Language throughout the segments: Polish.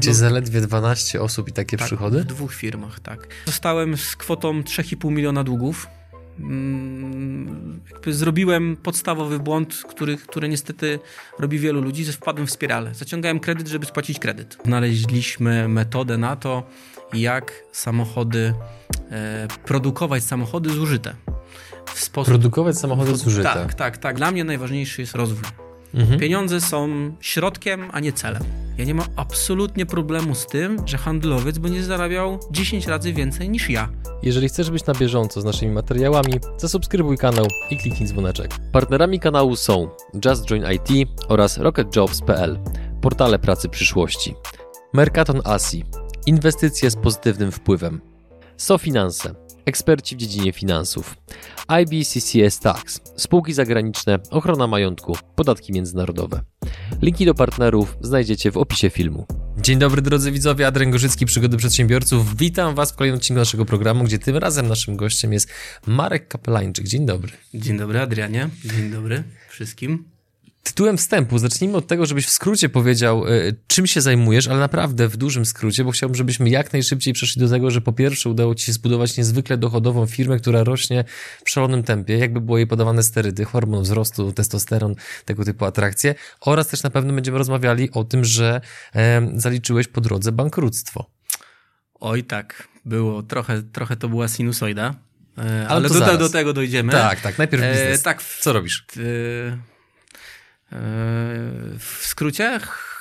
Macie zaledwie 12 osób i takie tak, przychody? w dwóch firmach, tak. Zostałem z kwotą 3,5 miliona długów. Mm, zrobiłem podstawowy błąd, który, który niestety robi wielu ludzi, że wpadłem w spiralę. Zaciągałem kredyt, żeby spłacić kredyt. Znaleźliśmy metodę na to, jak samochody, e, produkować samochody zużyte. W sposób... Produkować samochody zużyte. Tak, tak, tak. Dla mnie najważniejszy jest rozwój. Mhm. Pieniądze są środkiem, a nie celem. Ja nie mam absolutnie problemu z tym, że handlowiec będzie zarabiał 10 razy więcej niż ja. Jeżeli chcesz być na bieżąco z naszymi materiałami, zasubskrybuj kanał i kliknij dzwoneczek. Partnerami kanału są Just Join IT oraz RocketJobs.pl, portale pracy przyszłości. Mercaton Asi, inwestycje z pozytywnym wpływem. SoFinanse, eksperci w dziedzinie finansów. IBCCS Tax, spółki zagraniczne, ochrona majątku, podatki międzynarodowe. Linki do partnerów znajdziecie w opisie filmu. Dzień dobry drodzy widzowie, Adrian Gorzycki, Przygody Przedsiębiorców. Witam Was w kolejnym odcinku naszego programu, gdzie tym razem naszym gościem jest Marek Kapelańczyk. Dzień dobry. Dzień dobry Adrianie, dzień dobry wszystkim. Tytułem wstępu zacznijmy od tego, żebyś w skrócie powiedział, y, czym się zajmujesz, ale naprawdę w dużym skrócie, bo chciałbym, żebyśmy jak najszybciej przeszli do tego, że po pierwsze udało ci się zbudować niezwykle dochodową firmę, która rośnie w szalonym tempie, jakby było jej podawane sterydy, hormon wzrostu, testosteron, tego typu atrakcje, oraz też na pewno będziemy rozmawiali o tym, że e, zaliczyłeś po drodze bankructwo. Oj tak, było, trochę, trochę to była sinusoida, e, ale, ale do, do, tego dojdziemy. Tak, tak, najpierw e, biznes. E, tak, Co robisz? E, w skrócie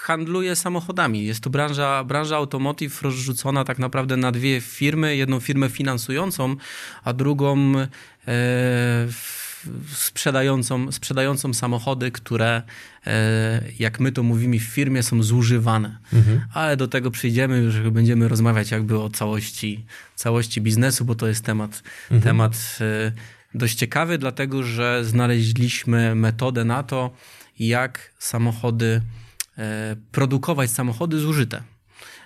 handluje samochodami. Jest to branża, branża automotive rozrzucona tak naprawdę na dwie firmy. Jedną firmę finansującą, a drugą e, sprzedającą, sprzedającą samochody, które, e, jak my to mówimy w firmie, są zużywane. Mhm. Ale do tego przyjdziemy, że będziemy rozmawiać jakby o całości, całości biznesu, bo to jest temat, mhm. temat e, dość ciekawy, dlatego że znaleźliśmy metodę na to, jak samochody, e, produkować samochody zużyte.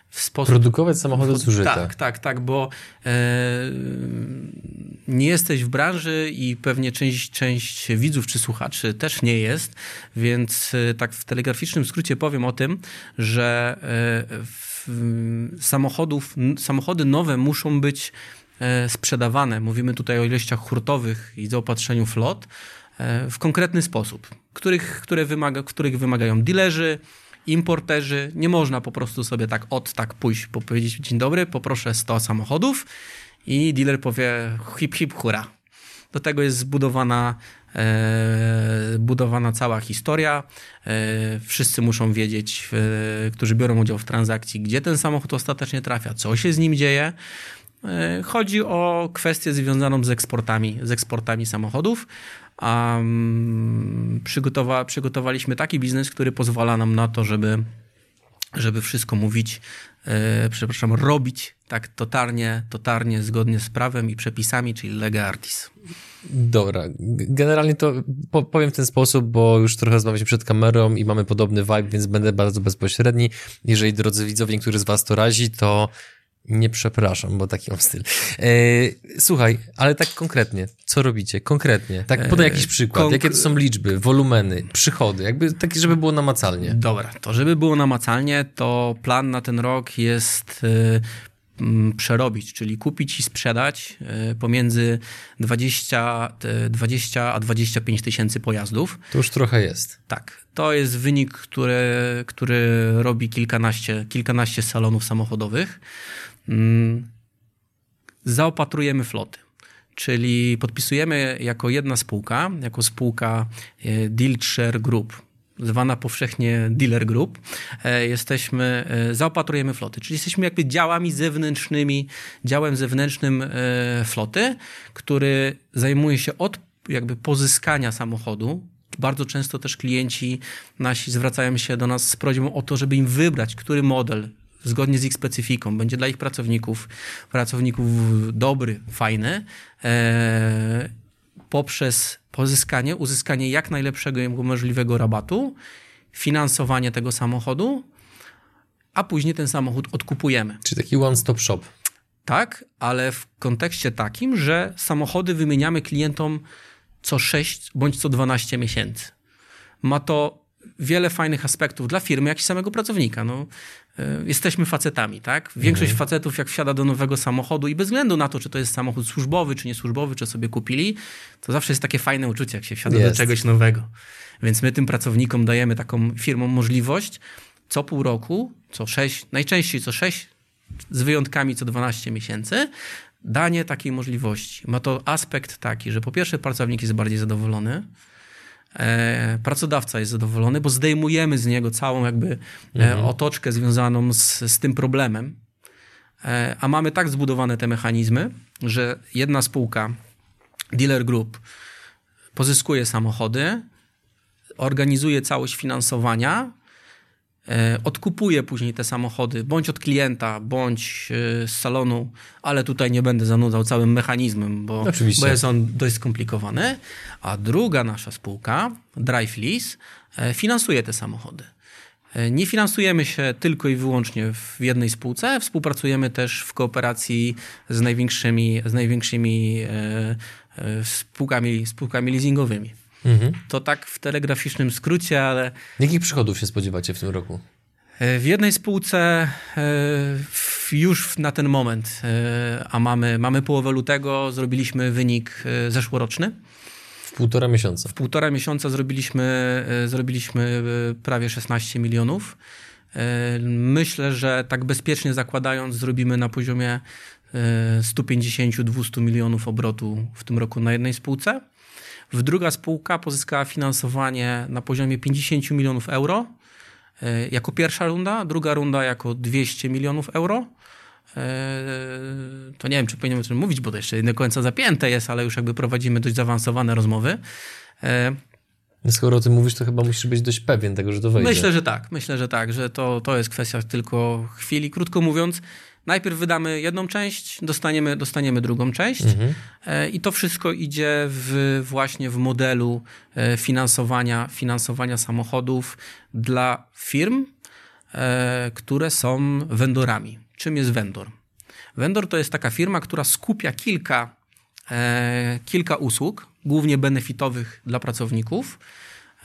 W sposób, produkować samochody zużyte. Tak, tak, tak, bo e, nie jesteś w branży i pewnie część, część widzów czy słuchaczy też nie jest, więc e, tak w telegraficznym skrócie powiem o tym, że e, samochodów, samochody nowe muszą być e, sprzedawane. Mówimy tutaj o ilościach hurtowych i zaopatrzeniu flot E, w konkretny sposób, których, które wymaga, których wymagają dealerzy, importerzy. Nie można po prostu sobie tak od tak pójść, powiedzieć dzień dobry, poproszę 100 samochodów i dealer powie hip hip hura. Do tego jest zbudowana e, budowana cała historia. E, wszyscy muszą wiedzieć, e, którzy biorą udział w transakcji, gdzie ten samochód ostatecznie trafia, co się z nim dzieje. E, chodzi o kwestię związaną z eksportami, z eksportami samochodów a przygotowa przygotowaliśmy taki biznes, który pozwala nam na to, żeby, żeby wszystko mówić, e, przepraszam, robić tak totalnie, totalnie zgodnie z prawem i przepisami, czyli lega artis. Dobra, generalnie to powiem w ten sposób, bo już trochę rozmawialiśmy przed kamerą i mamy podobny vibe, więc będę bardzo bezpośredni. Jeżeli drodzy widzowie, niektórzy z was to razi, to nie przepraszam, bo taki mam styl. E, słuchaj, ale tak konkretnie, co robicie? Konkretnie. Tak podaj jakiś przykład. Jakie to są liczby, wolumeny, przychody, jakby taki, żeby było namacalnie. Dobra, to żeby było namacalnie, to plan na ten rok jest y, przerobić, czyli kupić i sprzedać y, pomiędzy 20, 20 a 25 tysięcy pojazdów. To już trochę jest. Tak. To jest wynik, który, który robi kilkanaście, kilkanaście salonów samochodowych. Mm, zaopatrujemy floty. Czyli podpisujemy jako jedna spółka, jako spółka e, Deal Share Group, zwana powszechnie Dealer Group, e, jesteśmy, e, zaopatrujemy floty, czyli jesteśmy jakby działami zewnętrznymi, działem zewnętrznym floty, który zajmuje się od jakby pozyskania samochodu. Bardzo często też klienci nasi zwracają się do nas z prośbą o to, żeby im wybrać, który model zgodnie z ich specyfiką, będzie dla ich pracowników, pracowników dobry, fajny, e, poprzez pozyskanie, uzyskanie jak najlepszego możliwego rabatu, finansowanie tego samochodu, a później ten samochód odkupujemy. Czyli taki one-stop shop. Tak, ale w kontekście takim, że samochody wymieniamy klientom co 6 bądź co 12 miesięcy. Ma to wiele fajnych aspektów dla firmy, jak i samego pracownika. No, jesteśmy facetami, tak? Większość Mhm. facetów, jak wsiada do nowego samochodu i bez względu na to, czy to jest samochód służbowy, czy niesłużbowy, czy sobie kupili, to zawsze jest takie fajne uczucie, jak się wsiada Jest. do czegoś nowego. Więc my tym pracownikom dajemy taką firmom możliwość co pół roku, co sześć, najczęściej co sześć, z wyjątkami co 12 miesięcy, danie takiej możliwości. Ma to aspekt taki, że po pierwsze pracownik jest bardziej zadowolony, e, pracodawca jest zadowolony, bo zdejmujemy z niego całą jakby e, otoczkę związaną z, z tym problemem, e, a mamy tak zbudowane te mechanizmy, że jedna spółka, dealer group, pozyskuje samochody, organizuje całość finansowania, e, odkupuje później te samochody, bądź od klienta, bądź e, z salonu, ale tutaj nie będę zanudzał całym mechanizmem, bo, bo jest on dość skomplikowany. A druga nasza spółka, Drive Lease, e, finansuje te samochody. E, Nie finansujemy się tylko i wyłącznie w jednej spółce, współpracujemy też w kooperacji z największymi, z największymi e, e, spółkami, spółkami leasingowymi. Mhm. To tak w telegraficznym skrócie, ale Jakich przychodów się spodziewacie w tym roku? e, w jednej spółce e, już na ten moment, e, a mamy, mamy połowę lutego, zrobiliśmy wynik zeszłoroczny. W półtora miesiąca. W półtora miesiąca zrobiliśmy, zrobiliśmy prawie 16 milionów. Myślę, że tak bezpiecznie zakładając, zrobimy na poziomie e, 150-200 milionów obrotu w tym roku na jednej spółce. W druga spółka pozyskała finansowanie na poziomie 50 milionów euro e, jako pierwsza runda, druga runda jako 200 milionów euro. E, To nie wiem, czy powinienem o tym mówić, bo to jeszcze nie do końca zapięte jest, ale już jakby prowadzimy dość zaawansowane rozmowy. E, Skoro o tym mówisz, to chyba musisz być dość pewien tego, że to wejdzie. Myślę, że tak, myślę, że tak, że to, to jest kwestia tylko chwili. Krótko mówiąc, najpierw wydamy jedną część, dostaniemy, dostaniemy drugą część Mhm. e, i to wszystko idzie w, właśnie w modelu e, finansowania, finansowania samochodów dla firm, e, które są vendorami. Czym jest vendor? Vendor to jest taka firma, która skupia kilka, kilka usług, głównie benefitowych dla pracowników.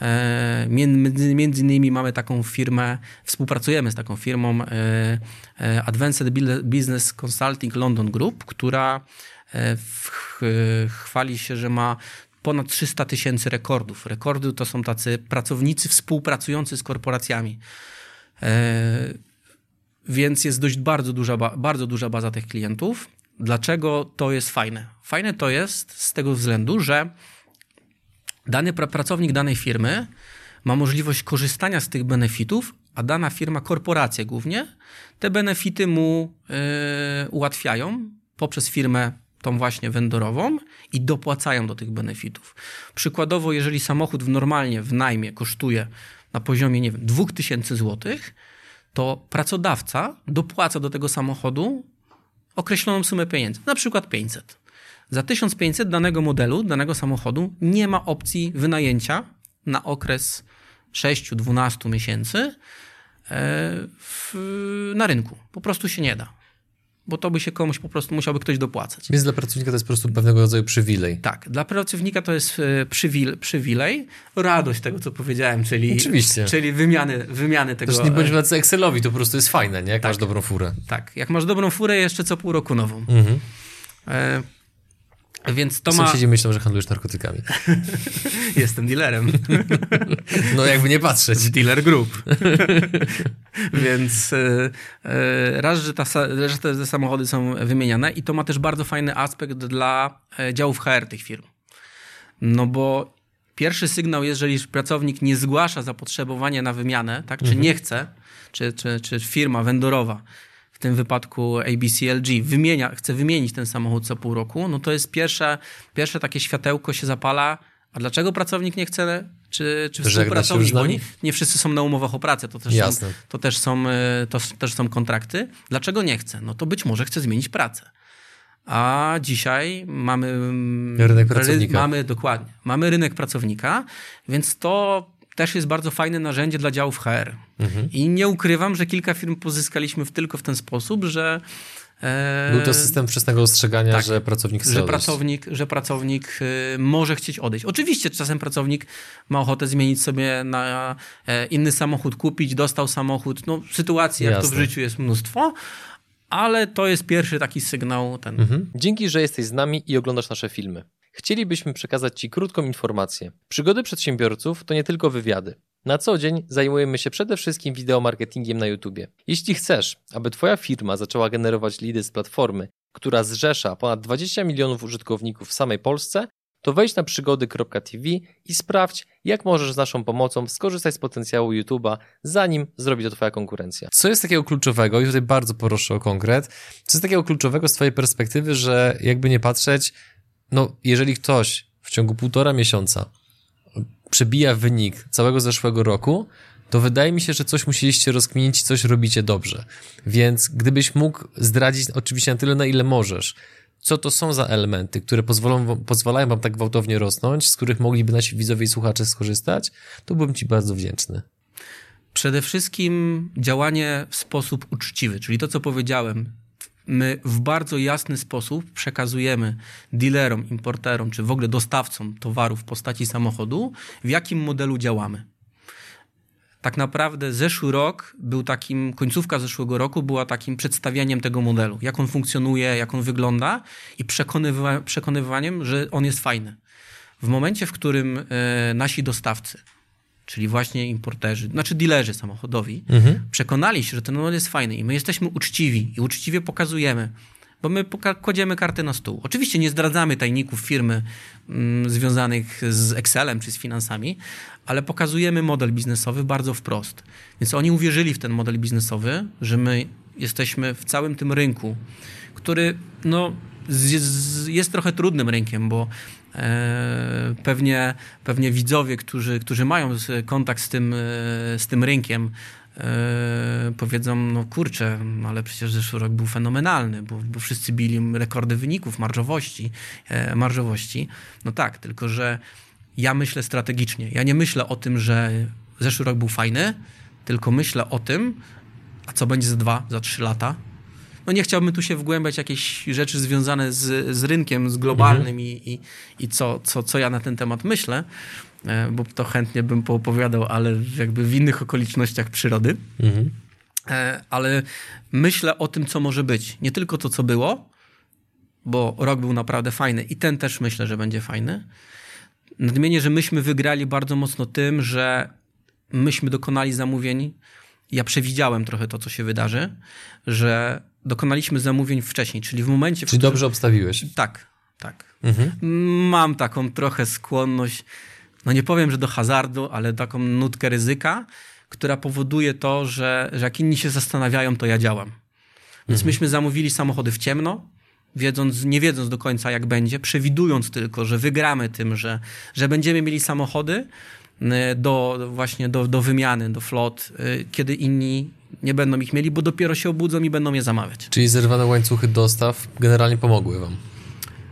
E, między, innymi mamy taką firmę, współpracujemy z taką firmą e, e, Advanced Business Consulting London Group, która chwali się, że ma ponad 300 tysięcy rekordów. Rekordy to są tacy pracownicy współpracujący z korporacjami. Więc jest dość bardzo duża, ba- bardzo duża baza tych klientów. Dlaczego to jest fajne? Fajne to jest z tego względu, że dany pra- pracownik danej firmy ma możliwość korzystania z tych benefitów, a dana firma, korporacja głównie, te benefity mu yy, ułatwiają poprzez firmę tą właśnie vendorową i dopłacają do tych benefitów. Przykładowo, jeżeli samochód w normalnie w najmie kosztuje na poziomie, nie wiem, 2000 złotych, to pracodawca dopłaca do tego samochodu określoną sumę pieniędzy, na przykład 500. Za 1500 danego modelu, danego samochodu nie ma opcji wynajęcia na okres 6-12 miesięcy e, w, na rynku. Po prostu się nie da. Bo to by się komuś po prostu musiałby ktoś dopłacać. Więc dla pracownika to jest po prostu pewnego rodzaju przywilej. Tak, dla pracownika to jest e, przywil, przywilej, radość tego, co powiedziałem, czyli, Oczywiście. czyli wymiany, wymiany tego. Też nie bądźmy e, tacy Excelowi, to po prostu jest fajne, nie? Jak masz dobrą furę. tak, jak masz dobrą furę, jeszcze co pół roku nową. Mhm. E, więc to ma. Sąsiedzi myślą, że handlujesz narkotykami. Jestem dealerem. No jakby nie patrzeć. Dealer Group. Więc e, raz, że, ta, że te, samochody są wymieniane i to ma też bardzo fajny aspekt dla e, działów HR tych firm. No bo pierwszy sygnał, jeżeli pracownik nie zgłasza zapotrzebowania na wymianę, tak, czy nie chce, czy, czy, czy firma vendorowa, w tym wypadku ABCLG, wymienia, chce wymienić ten samochód co pół roku, no to jest pierwsze, pierwsze takie światełko się zapala. A dlaczego pracownik nie chce, czy, czy współpracownik? Bo nie, nie wszyscy są na umowach o pracę, to też, są, to, też są, e, to też są kontrakty. Dlaczego nie chce? No to być może chce zmienić pracę. A dzisiaj mamy mm, Rynek ry- pracownika. Mamy dokładnie. Mamy rynek pracownika, więc to też jest bardzo fajne narzędzie dla działów HR. Mhm. I nie ukrywam, że kilka firm pozyskaliśmy w, tylko w ten sposób, że E, Był to system wczesnego ostrzegania, tak, że pracownik chce że odejść. pracownik, że pracownik y, może chcieć odejść. Oczywiście czasem pracownik ma ochotę zmienić sobie na e, inny samochód, kupić, dostał samochód. No, sytuacji jak to w życiu jest mnóstwo, ale to jest pierwszy taki sygnał. Ten. Mhm. Dzięki, że jesteś z nami i oglądasz nasze filmy. Chcielibyśmy przekazać Ci krótką informację. Przygody przedsiębiorców to nie tylko wywiady. Na co dzień zajmujemy się przede wszystkim wideomarketingiem na YouTube. Jeśli chcesz, aby Twoja firma zaczęła generować lidy z platformy, która zrzesza ponad 20 milionów użytkowników w samej Polsce, to wejdź na przygody.tv i sprawdź, jak możesz z naszą pomocą skorzystać z potencjału YouTube'a, zanim zrobi to Twoja konkurencja. Co jest takiego kluczowego, i tutaj bardzo proszę o konkret, co jest takiego kluczowego z Twojej perspektywy, że jakby nie patrzeć, no jeżeli ktoś w ciągu półtora miesiąca przebija wynik całego zeszłego roku, to wydaje mi się, że coś musieliście rozkminić i coś robicie dobrze. Więc gdybyś mógł zdradzić, oczywiście na tyle, na ile możesz, co to są za elementy, które pozwolą, pozwalają wam tak gwałtownie rosnąć, z których mogliby nasi widzowie i słuchacze skorzystać, to byłbym ci bardzo wdzięczny. Przede wszystkim działanie w sposób uczciwy, czyli to, co powiedziałem. My w bardzo jasny sposób przekazujemy dealerom, importerom, czy w ogóle dostawcom towarów w postaci samochodu, w jakim modelu działamy tak naprawdę zeszły rok był takim, końcówka zeszłego roku była takim przedstawianiem tego modelu, jak on funkcjonuje, jak on wygląda i przekonywa przekonywaniem, że on jest fajny. W momencie, w którym e, nasi dostawcy, czyli właśnie importerzy, znaczy dealerzy samochodowi, mhm. przekonali się, że ten model jest fajny i my jesteśmy uczciwi i uczciwie pokazujemy, bo my kładziemy karty na stół. Oczywiście nie zdradzamy tajników firmy mm, związanych z Excelem czy z finansami, ale pokazujemy model biznesowy bardzo wprost. Więc oni uwierzyli w ten model biznesowy, że my jesteśmy w całym tym rynku, który no, jest trochę trudnym rynkiem, bo e, pewnie, pewnie widzowie, którzy, którzy mają kontakt z tym, e, z tym rynkiem, powiedzą, no kurczę, ale przecież zeszły rok był fenomenalny, bo, bo wszyscy bili rekordy wyników, marżowości, marżowości. No tak, tylko że ja myślę strategicznie. Ja nie myślę o tym, że zeszły rok był fajny, tylko myślę o tym, a co będzie za dwa, za trzy lata. No nie chciałbym tu się wgłębiać jakieś rzeczy związane z, z rynkiem, z globalnym mhm. i, i, i co, co, co ja na ten temat myślę, e, bo to chętnie bym poopowiadał, ale jakby w innych okolicznościach przyrody. Mhm. E, ale myślę o tym, co może być. Nie tylko to, co było, bo rok był naprawdę fajny i ten też myślę, że będzie fajny, Nadmienię, że myśmy wygrali bardzo mocno tym, że myśmy dokonali zamówień. Ja przewidziałem trochę to, co się wydarzy, że dokonaliśmy zamówień wcześniej, czyli w momencie. Czyli w którym... dobrze obstawiłeś. Tak, tak. Mhm. Mam taką trochę skłonność, no nie powiem, że do hazardu, ale taką nutkę ryzyka, która powoduje to, że, że jak inni się zastanawiają, to ja działam. Więc mhm. myśmy zamówili samochody w ciemno, wiedząc, nie wiedząc do końca jak będzie, przewidując tylko, że wygramy tym, że, że będziemy mieli samochody do, właśnie do, do wymiany, do flot, y, kiedy inni nie będą ich mieli, bo dopiero się obudzą i będą je zamawiać. Czyli zerwane łańcuchy dostaw generalnie pomogły wam?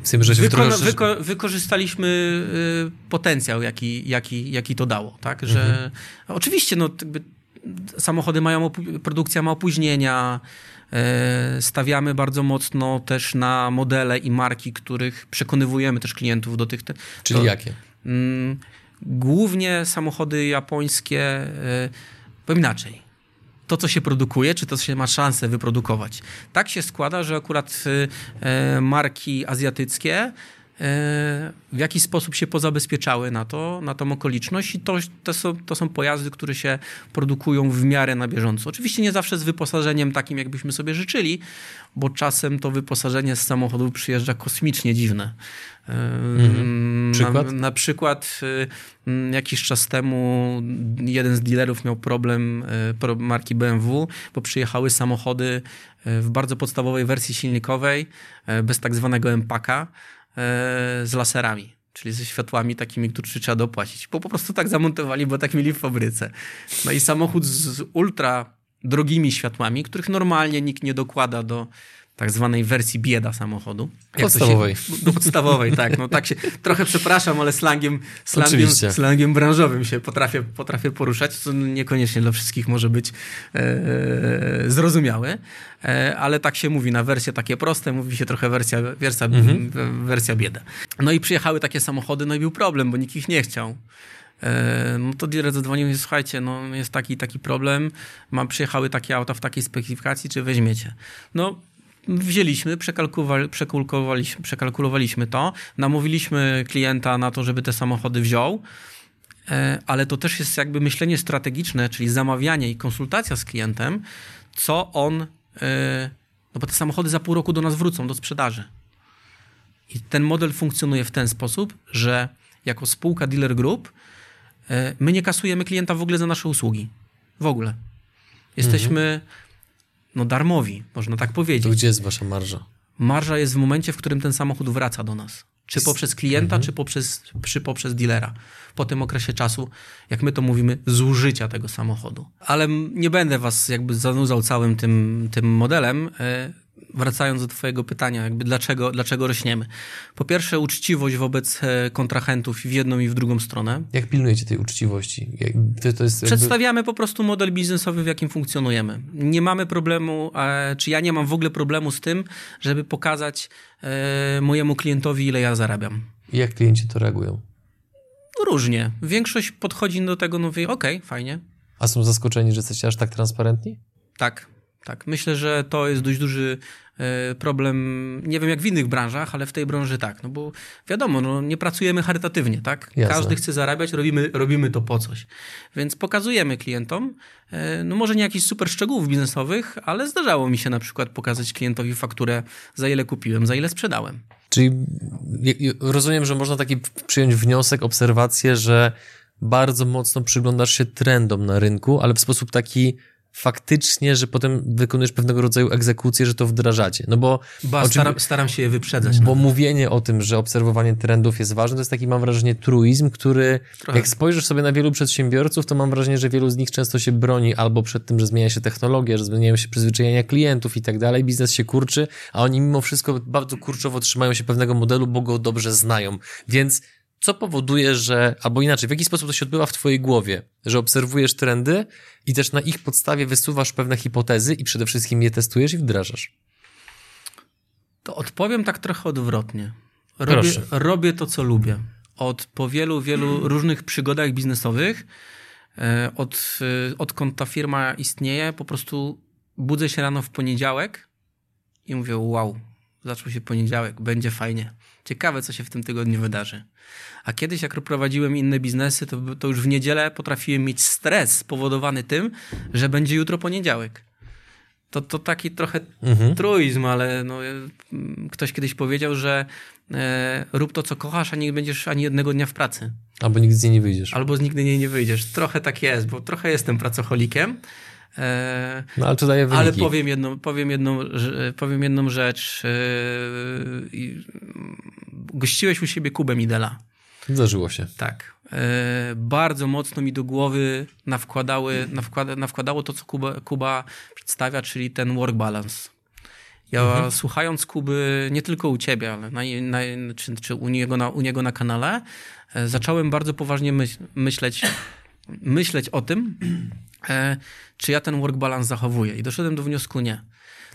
W tym, że się Wyko wyko wykorzystaliśmy y, potencjał, jaki, jaki, jaki to dało. Tak? Że, mhm. Oczywiście no, samochody mają, produkcja ma opóźnienia, stawiamy bardzo mocno też na modele i marki, których przekonywujemy też klientów do tych. Czyli to, jakie? Głównie samochody japońskie, e, powiem inaczej. To, co się produkuje, czy to, co się ma szansę wyprodukować. Tak się składa, że akurat e, marki azjatyckie w jaki sposób się pozabezpieczały na, to, na tą okoliczność i to, to, są, to są pojazdy, które się produkują w miarę na bieżąco. Oczywiście nie zawsze z wyposażeniem takim, jakbyśmy sobie życzyli, bo czasem to wyposażenie z samochodów przyjeżdża kosmicznie dziwne. Mhm. Przykład? Na, na, przykład y, jakiś czas temu jeden z dealerów miał problem y, marki BMW, bo przyjechały samochody y, w bardzo podstawowej wersji silnikowej, bez tak zwanego empaka z laserami, czyli ze światłami takimi, które trzeba dopłacić. Bo po prostu tak zamontowali, bo tak mieli w fabryce. No i samochód z ultra drogimi światłami, których normalnie nikt nie dokłada do, tak zwanej wersji bieda samochodu. Podstawowej. Się, do podstawowej, tak. No tak się, trochę przepraszam, ale slangiem, slangiem, slangiem branżowym się potrafię, potrafię poruszać, co niekoniecznie dla wszystkich może być e, e, zrozumiałe, e, ale tak się mówi na wersje takie proste, mówi się trochę wersja, wersja, mhm. wersja bieda. No i przyjechały takie samochody, no i był problem, bo nikt ich nie chciał. E, no to dealer zadzwonił i słuchajcie, no jest taki taki problem, mam, przyjechały takie auta w takiej specyfikacji, czy weźmiecie? No wzięliśmy, przekalkulowali, przekalkulowaliśmy, przekalkulowaliśmy to, namówiliśmy klienta na to, żeby te samochody wziął, e, ale to też jest jakby myślenie strategiczne, czyli zamawianie i konsultacja z klientem, co on, e, no bo te samochody za pół roku do nas wrócą do sprzedaży. I ten model funkcjonuje w ten sposób, że jako spółka Dealer Group e, my nie kasujemy klienta w ogóle za nasze usługi. W ogóle. Jesteśmy mhm no darmowi, można tak powiedzieć. To gdzie jest wasza marża? Marża jest w momencie, w którym ten samochód wraca do nas. Czy poprzez klienta, mhm. czy poprzez, czy poprzez dealera. Po tym okresie czasu, jak my to mówimy, zużycia tego samochodu. Ale nie będę was jakby zanudzał całym tym, tym modelem. Wracając do Twojego pytania, jakby dlaczego, dlaczego rośniemy. Po pierwsze, uczciwość wobec e, kontrahentów w jedną i w drugą stronę. Jak pilnujecie tej uczciwości? To, to jakby... Przedstawiamy po prostu model biznesowy, w jakim funkcjonujemy. Nie mamy problemu, czy ja nie mam w ogóle problemu z tym, żeby pokazać e, mojemu klientowi, ile ja zarabiam. I jak klienci to reagują? Różnie. Większość podchodzi do tego, no mówi, okej, okay, fajnie. A są zaskoczeni, że jesteście aż tak transparentni? Tak, tak, myślę, że to jest dość duży e, problem, nie wiem jak w innych branżach, ale w tej branży tak, no bo wiadomo, no, nie pracujemy charytatywnie, tak? Jasne. Każdy chce zarabiać, robimy, robimy to po coś. Więc pokazujemy klientom, e, no może nie jakichś super szczegółów biznesowych, ale zdarzało mi się na przykład pokazać klientowi fakturę, za ile kupiłem, za ile sprzedałem. Czyli rozumiem, że można taki przyjąć wniosek, obserwację, że bardzo mocno przyglądasz się trendom na rynku, ale w sposób taki faktycznie, że potem wykonujesz pewnego rodzaju egzekucję, że to wdrażacie. No bo ba, staram, staram, się je wyprzedzać. Bo no. mówienie o tym, że obserwowanie trendów jest ważne, to jest taki, mam wrażenie, truizm, który Trochę. jak spojrzysz sobie na wielu przedsiębiorców, to mam wrażenie, że wielu z nich często się broni albo przed tym, że zmienia się technologia, że zmieniają się przyzwyczajenia klientów i tak dalej, biznes się kurczy, a oni mimo wszystko bardzo kurczowo trzymają się pewnego modelu, bo go dobrze znają. Więc co powoduje, że, albo inaczej, w jaki sposób to się odbywa w twojej głowie, że obserwujesz trendy i też na ich podstawie wysuwasz pewne hipotezy i przede wszystkim je testujesz i wdrażasz? To odpowiem tak trochę odwrotnie. Robię, robię to, co lubię. Od po wielu, wielu różnych przygodach biznesowych, e, od, e, odkąd ta firma istnieje, po prostu budzę się rano w poniedziałek i mówię: Wow, zaczął się poniedziałek, będzie fajnie. Ciekawe, co się w tym tygodniu wydarzy. A kiedyś, jak prowadziłem inne biznesy, to, to już w niedzielę potrafiłem mieć stres spowodowany tym, że będzie jutro poniedziałek. To, to taki trochę mhm. truizm, ale no, ktoś kiedyś powiedział, że e, rób to, co kochasz, a nie będziesz ani jednego dnia w pracy. Albo nigdy z niej nie wyjdziesz. Albo z nigdy nie, nie wyjdziesz. Trochę tak jest, bo trochę jestem pracocholikiem. E, no, ale, to daje ale powiem jedną, powiem jedną, powiem jedną rzecz. E, gościłeś u siebie Kubę Midela. Zdarzyło się. Tak. E, bardzo mocno mi do głowy nawkładały, nawkłada, nawkładało to, co Kuba, Kuba przedstawia, czyli ten work balance. Ja mhm. słuchając Kuby, nie tylko u ciebie, ale na, na, czy, czy u, niego na, u niego na kanale, e, zacząłem bardzo poważnie myśl, myśleć, myśleć o tym, e, czy ja ten work balance zachowuję. I doszedłem do wniosku nie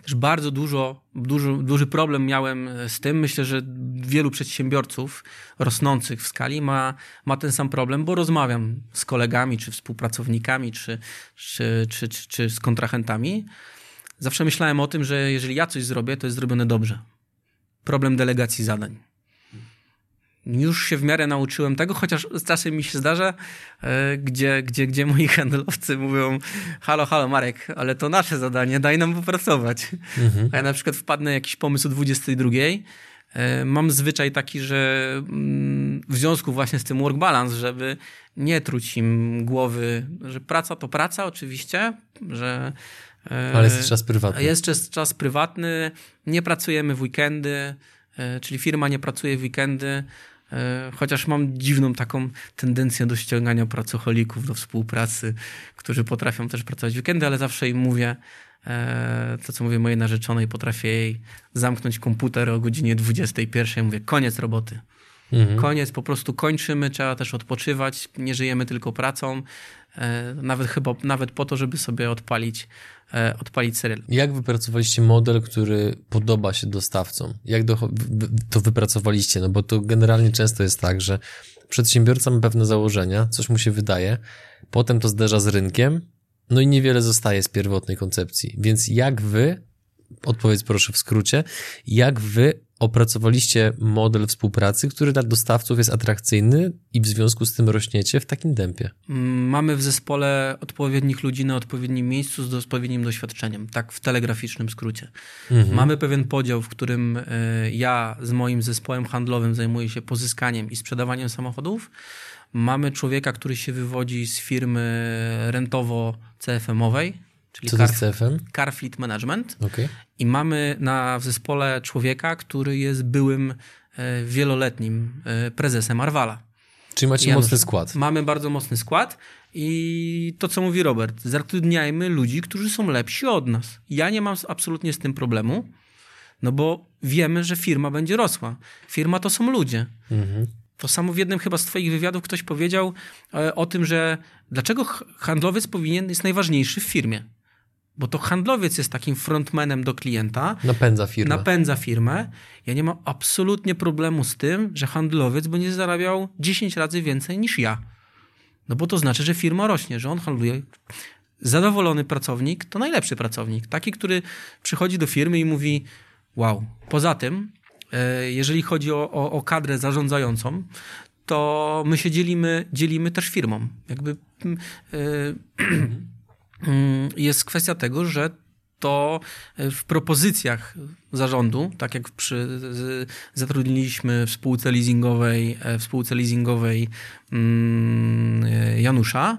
też bardzo dużo, duży, duży problem miałem z tym. Myślę, że wielu przedsiębiorców rosnących w skali ma, ma ten sam problem, bo rozmawiam z kolegami, czy współpracownikami, czy, czy, czy, czy, czy z kontrahentami. Zawsze myślałem o tym, że jeżeli ja coś zrobię, to jest zrobione dobrze. Problem delegacji zadań już się w miarę nauczyłem tego, chociaż czasem mi się zdarza, e, gdzie, gdzie, gdzie moi handlowcy mówią halo, halo Marek, ale to nasze zadanie, daj nam popracować. Mhm. A ja na przykład wpadnę jakiś pomysł o 22, e, mam zwyczaj taki, że mm, w związku właśnie z tym work balance, żeby nie truć im głowy, że praca to praca oczywiście, że e, ale jest czas prywatny. Jest czas prywatny, nie pracujemy w weekendy, czyli firma nie pracuje w weekendy, chociaż mam dziwną taką tendencję do ściągania pracocholików do współpracy, którzy potrafią też pracować w weekendy, ale zawsze im mówię, e, to co mówię mojej narzeczonej, potrafię jej zamknąć komputer o godzinie 21. Mówię, koniec roboty. Mhm. Koniec, po prostu kończymy, trzeba też odpoczywać, nie żyjemy tylko pracą, e, nawet chyba, nawet po to, żeby sobie odpalić, e, odpalić serial. Jak wypracowaliście model, który podoba się dostawcom? Jak do, to wypracowaliście? No bo to generalnie często jest tak, że przedsiębiorca ma pewne założenia, coś mu się wydaje, potem to zderza z rynkiem, no i niewiele zostaje z pierwotnej koncepcji. Więc jak wy, odpowiedz proszę w skrócie, jak wy opracowaliście model współpracy, który dla dostawców jest atrakcyjny i w związku z tym rośniecie w takim tempie? Mamy w zespole odpowiednich ludzi na odpowiednim miejscu z odpowiednim doświadczeniem, tak w telegraficznym skrócie. Mhm. Mamy pewien podział, w którym e, ja z moim zespołem handlowym zajmuję się pozyskaniem i sprzedawaniem samochodów. Mamy człowieka, który się wywodzi z firmy rentowo-CFM-owej, czyli Co CFM? Car Fleet Management. Okay. I mamy na w zespole człowieka, który jest byłym e, wieloletnim e, prezesem Arwala. Czyli macie Janusz, mocny skład. Mamy bardzo mocny skład i to, co mówi Robert, zatrudniajmy ludzi, którzy są lepsi od nas. Ja nie mam absolutnie z tym problemu, no bo wiemy, że firma będzie rosła. Firma to są ludzie. Mhm. To samo w jednym chyba z twoich wywiadów ktoś powiedział e, o tym, że dlaczego handlowiec powinien jest najważniejszy w firmie bo to handlowiec jest takim frontmanem do klienta. Napędza firmę. Napędza firmę. Ja nie mam absolutnie problemu z tym, że handlowiec będzie zarabiał 10 razy więcej niż ja. No bo to znaczy, że firma rośnie, że on handluje. Zadowolony pracownik to najlepszy pracownik. Taki, który przychodzi do firmy i mówi: Wow. Poza tym, e, jeżeli chodzi o, o, o kadrę zarządzającą, to my się dzielimy, dzielimy też firmą. Jakby. Yy, jest kwestia tego, że to e, w propozycjach zarządu, tak jak przy, zatrudniliśmy w spółce leasingowej, e, w spółce leasingowej mm, e, Janusza,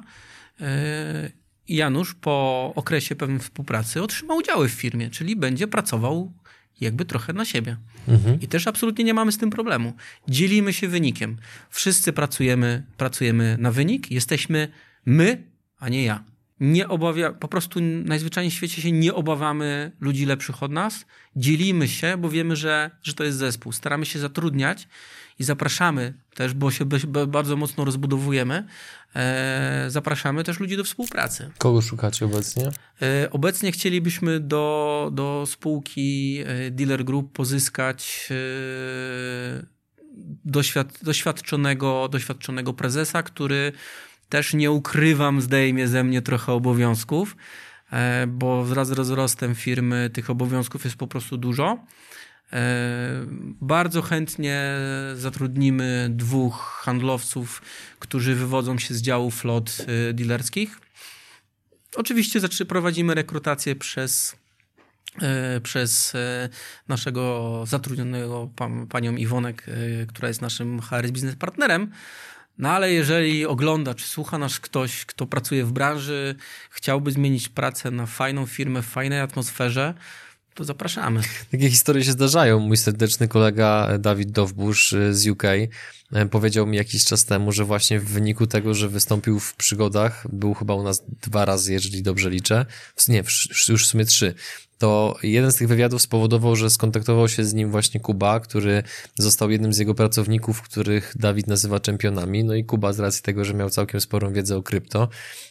Janusz po okresie pewnej współpracy otrzymał udziały w firmie, czyli będzie pracował jakby trochę na siebie. Mhm. I też absolutnie nie mamy z tym problemu. Dzielimy się wynikiem. Wszyscy pracujemy, pracujemy na wynik, jesteśmy my, a nie ja nie obawia, po prostu najzwyczajniej w świecie się nie obawiamy ludzi lepszych od nas, dzielimy się, bo wiemy, że, że to jest zespół. Staramy się zatrudniać i zapraszamy też, bo się bardzo mocno rozbudowujemy, e, zapraszamy też ludzi do współpracy. Kogo szukacie obecnie? E, obecnie chcielibyśmy do, do spółki e, Dealer Group pozyskać e, doświad, doświadczonego, doświadczonego prezesa, który też nie ukrywam, zdejmie ze mnie trochę obowiązków, e, bo wraz z rozrostem firmy tych obowiązków jest po prostu dużo. E, bardzo chętnie zatrudnimy dwóch handlowców, którzy wywodzą się z działu flot e, dealerskich. Oczywiście prowadzimy rekrutację przez, przez naszego zatrudnionego panią Iwonek, która jest naszym HR Business Partnerem. No ale jeżeli ogląda czy słucha nas ktoś, kto pracuje w branży, chciałby zmienić pracę na fajną firmę w fajnej atmosferze, to zapraszamy. Takie historie się zdarzają. Mój serdeczny kolega Dawid Dowbusz z UK powiedział mi jakiś czas temu, że właśnie w wyniku tego, że wystąpił w przygodach, był chyba u nas dwa razy, jeżeli dobrze liczę, nie, już w sumie trzy, to jeden z tych wywiadów spowodował, że skontaktował się z nim właśnie Kuba, który został jednym z jego pracowników, których Dawid nazywa czempionami. No i Kuba z racji tego, że miał całkiem sporą wiedzę o krypto,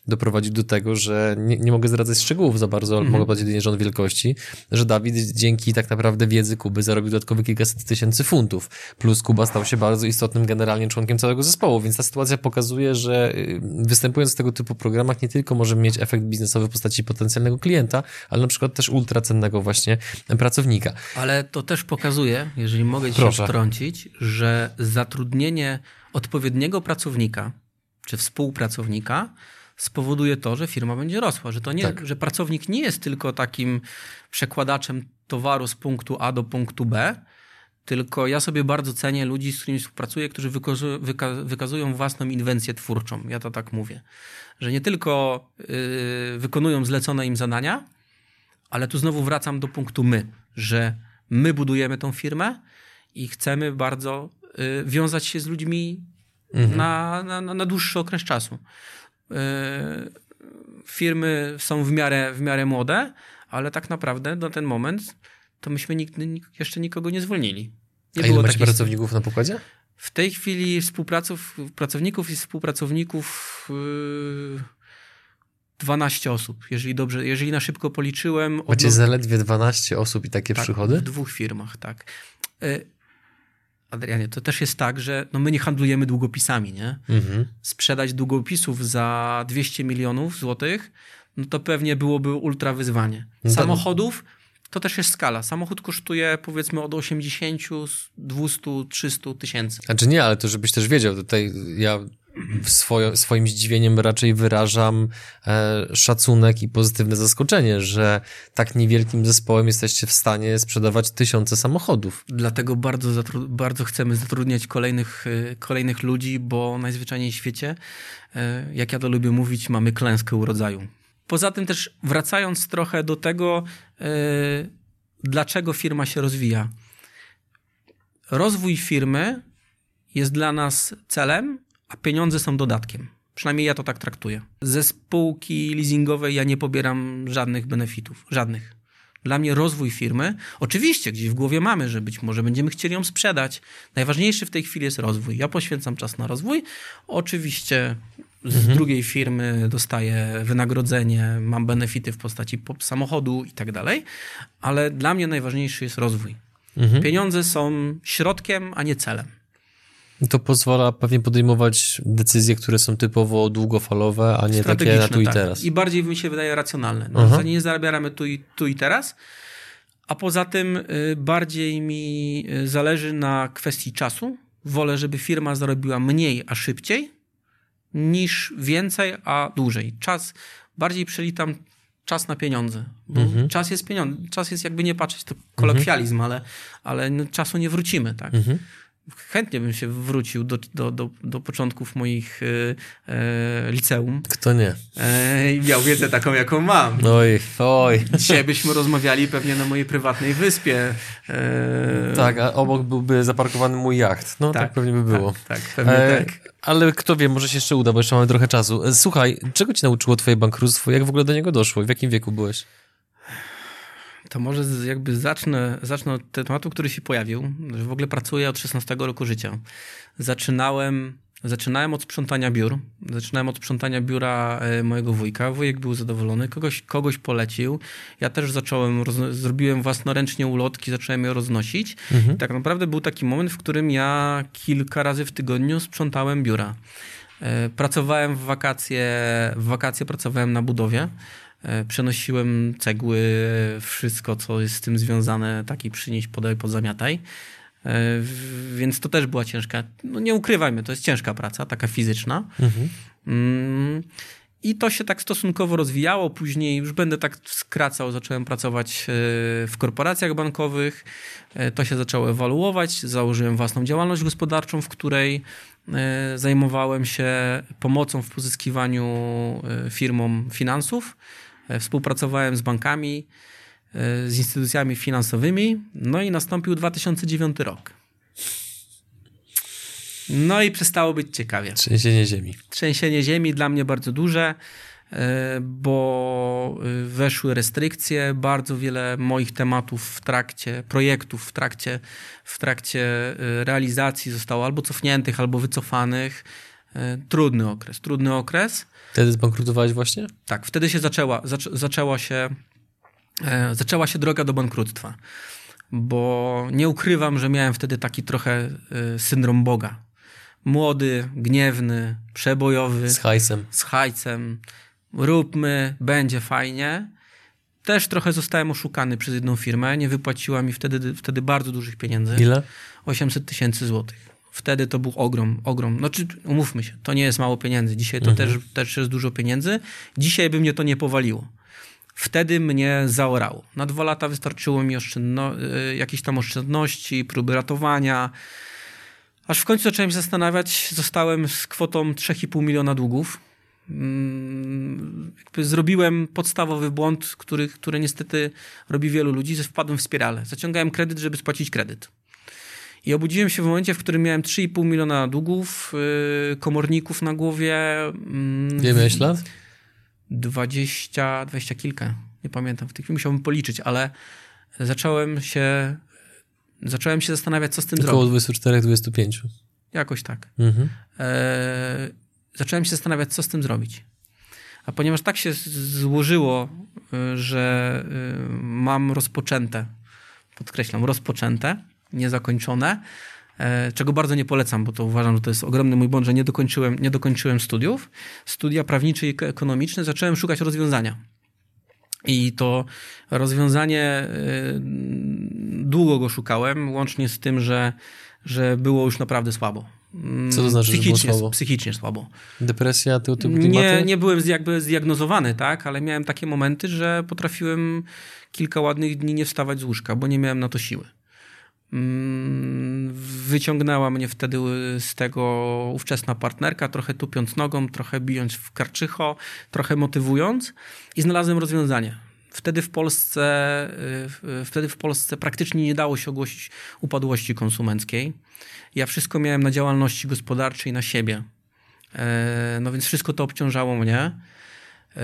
doprowadził do tego, że nie, nie mogę zdradzać szczegółów za bardzo, ale mm -hmm. mogę powiedzieć jedynie rząd wielkości, że Dawid dzięki tak naprawdę wiedzy Kuby zarobił dodatkowe kilkaset tysięcy funtów. Plus Kuba stał się bardzo istotnym generalnie członkiem całego zespołu, więc ta sytuacja pokazuje, że y, występując w tego typu programach nie tylko możemy mieć efekt biznesowy w postaci potencjalnego klienta, ale na przykład też ultra cennego właśnie pracownika. Ale to też pokazuje, jeżeli mogę ci się wtrącić, że zatrudnienie odpowiedniego pracownika czy współpracownika spowoduje to, że firma będzie rosła, że to nie, tak. że pracownik nie jest tylko takim przekładaczem towaru z punktu A do punktu B, tylko ja sobie bardzo cenię ludzi, z którymi współpracuję, którzy wykazują, wykazują własną inwencję twórczą. Ja to tak mówię. Że nie tylko yy, wykonują zlecone im zadania, ale tu znowu wracam do punktu my, że my budujemy tą firmę i chcemy bardzo y, wiązać się z ludźmi mhm. na, na, na dłuższy okres czasu. Y, firmy są w miarę, w miarę młode, ale tak naprawdę na ten moment to myśmy nigdy jeszcze nikogo nie zwolnili. Nie A ile macie pracowników na pokładzie? W tej chwili współpraców, pracowników i współpracowników yy, 12 osób, jeżeli dobrze, jeżeli na szybko policzyłem. Macie zaledwie 12 osób i takie tak, przychody? w dwóch firmach, tak. Yy, Adrianie, to też jest tak, że no my nie handlujemy długopisami, nie? Mhm. Sprzedać długopisów za 200 milionów złotych, no to pewnie byłoby ultra wyzwanie. No Samochodów to też jest skala. Samochód kosztuje powiedzmy od 80, 200, 300 tysięcy. Znaczy nie, ale to żebyś też wiedział, tutaj ja swoje, swoim zdziwieniem raczej wyrażam e, szacunek i pozytywne zaskoczenie, że tak niewielkim zespołem jesteście w stanie sprzedawać tysiące samochodów. Dlatego bardzo, bardzo chcemy zatrudniać kolejnych, e, kolejnych ludzi, bo najzwyczajniej w świecie, e, jak ja to lubię mówić, mamy klęskę urodzaju. Poza tym też wracając trochę do tego, yy, dlaczego firma się rozwija. Rozwój firmy jest dla nas celem, a pieniądze są dodatkiem. Przynajmniej ja to tak traktuję. Ze spółki leasingowej ja nie pobieram żadnych benefitów. Żadnych. Dla mnie rozwój firmy, oczywiście gdzieś w głowie mamy, że być może będziemy chcieli ją sprzedać. Najważniejszy w tej chwili jest rozwój. Ja poświęcam czas na rozwój. Oczywiście z mhm. drugiej firmy dostaję wynagrodzenie, mam benefity w postaci samochodu i tak dalej, ale dla mnie najważniejszy jest rozwój. Mhm. Pieniądze są środkiem, a nie celem. To pozwala pewnie podejmować decyzje, które są typowo długofalowe, a nie takie na tu i tak. teraz. I bardziej mi się wydaje racjonalne. No, nie zarabiamy tu i, tu i teraz, a poza tym y, bardziej mi y, zależy na kwestii czasu. Wolę, żeby firma zarobiła mniej, a szybciej, niż więcej, a dłużej. Czas, bardziej przelitam czas na pieniądze. Mhm. czas jest pieniądze. Czas jest jakby nie patrzeć, to kolokwializm, mhm. ale, ale no, czasu nie wrócimy, tak? Mhm chętnie bym się wrócił do, do, do, do początków moich e, e, liceum. Kto nie? E, miał wiedzę taką, jaką mam. Oj, oj. Dzisiaj byśmy rozmawiali pewnie na mojej prywatnej wyspie. E, tak, a obok byłby zaparkowany mój jacht. No tak, tak pewnie by było. Tak, tak pewnie e, tak. Ale kto wie, może się jeszcze uda, bo jeszcze mamy trochę czasu. E, słuchaj, czego ci nauczyło twoje bankructwo? Jak w ogóle do niego doszło? W jakim wieku byłeś? To może jakby zacznę, zacznę od tematu, który się pojawił, że w ogóle pracuję od 16 roku życia. Zaczynałem, zaczynałem od sprzątania biur. Zaczynałem od sprzątania biura e, mojego wujka. Wujek był zadowolony, kogoś, kogoś polecił. Ja też zacząłem, zrobiłem własnoręcznie ulotki, zacząłem je roznosić. Mhm. tak naprawdę był taki moment, w którym ja kilka razy w tygodniu sprzątałem biura. E, pracowałem w wakacje, w wakacje pracowałem na budowie. E, przenosiłem cegły, wszystko, co jest z tym związane, taki przynieść, podaj, pozamiataj. E, więc to też była ciężka, no nie ukrywajmy, to jest ciężka praca, taka fizyczna. Mhm. Mm, I to się tak stosunkowo rozwijało. Później już będę tak skracał, zacząłem pracować e, w korporacjach bankowych. To się zaczęło ewaluować. Założyłem własną działalność gospodarczą, w której zajmowałem się pomocą w pozyskiwaniu firmom finansów. E, współpracowałem z bankami, e, z instytucjami finansowymi, no i nastąpił 2009 rok. No i przestało być ciekawie. Trzęsienie ziemi. Trzęsienie ziemi dla mnie bardzo duże, e, bo weszły restrykcje, bardzo wiele moich tematów w trakcie, projektów w trakcie, w trakcie realizacji zostało albo cofniętych, albo wycofanych. Trudny okres, trudny okres. Wtedy zbankrutowałeś właśnie? Tak, wtedy się zaczęła, zac zaczęła, się, e, zaczęła się droga do bankructwa. Bo nie ukrywam, że miałem wtedy taki trochę e, syndrom Boga. Młody, gniewny, przebojowy. Z hajsem. Z hajsem. Róbmy, będzie fajnie. Też trochę zostałem oszukany przez jedną firmę. Nie wypłaciła mi wtedy, wtedy bardzo dużych pieniędzy. Ile? 800 tysięcy złotych. Wtedy to był ogrom, ogrom. Znaczy, umówmy się, to nie jest mało pieniędzy. Dzisiaj to mhm. też, też jest dużo pieniędzy. Dzisiaj by mnie to nie powaliło. Wtedy mnie zaorało. Na dwa lata wystarczyło mi oszczędno, y, jakieś tam oszczędności, próby ratowania. Aż w końcu zacząłem się zastanawiać, zostałem z kwotą 3,5 miliona długów. Mm, jakby zrobiłem podstawowy błąd, który, który niestety robi wielu ludzi, że wpadłem w spiralę. Zaciągałem kredyt, żeby spłacić kredyt. I obudziłem się w momencie, w którym miałem 3,5 miliona długów, yy, komorników na głowie. Yy, Ile miałeś lat? 20, 20 kilka. Nie pamiętam w tej chwili, musiałbym policzyć, ale zacząłem się, zacząłem się zastanawiać, co z tym Około zrobić. 24-25. Jakoś tak. Mhm. E, zacząłem się zastanawiać, co z tym zrobić. A ponieważ tak się złożyło, y, że y, mam rozpoczęte, podkreślam, rozpoczęte, niezakończone, e, czego bardzo nie polecam, bo to uważam, że to jest ogromny mój błąd, że nie dokończyłem, nie dokończyłem studiów, studia prawnicze i ekonomiczne, zacząłem szukać rozwiązania. I to rozwiązanie y, długo go szukałem, łącznie z tym, że, że było już naprawdę słabo. Co to znaczy, że było psychicznie, słabo? Psychicznie słabo. Depresja, tego typu Nie, klimaty? nie byłem z- jakby zdiagnozowany, tak, ale miałem takie momenty, że potrafiłem kilka ładnych dni nie wstawać z łóżka, bo nie miałem na to siły. Mm, Wyciągnęła mnie wtedy z tego ówczesna partnerka, trochę tupiąc nogą, trochę bijąc w karczycho, trochę motywując i znalazłem rozwiązanie. Wtedy w Polsce, y, wtedy w Polsce praktycznie nie dało się ogłosić upadłości konsumenckiej. Ja wszystko miałem na działalności gospodarczej, na siebie. E, No więc wszystko to obciążało mnie. E,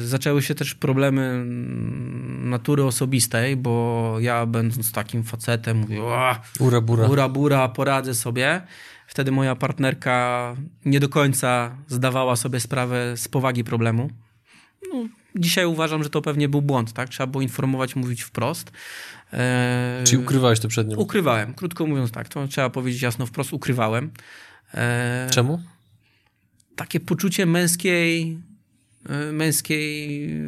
Zaczęły się też problemy mm, natury osobistej, bo ja będąc takim facetem mówię, "Ła, Ura, bura. bura, bura, poradzę sobie. Wtedy moja partnerka nie do końca zdawała sobie sprawę z powagi problemu. No, dzisiaj uważam, że to pewnie był błąd, tak? Trzeba było informować, mówić wprost. E, Czyli ukrywałeś to przed nią? Ukrywałem, krótko mówiąc tak, to trzeba powiedzieć jasno wprost, ukrywałem. E, Czemu? takie poczucie męskiej, męskiej e,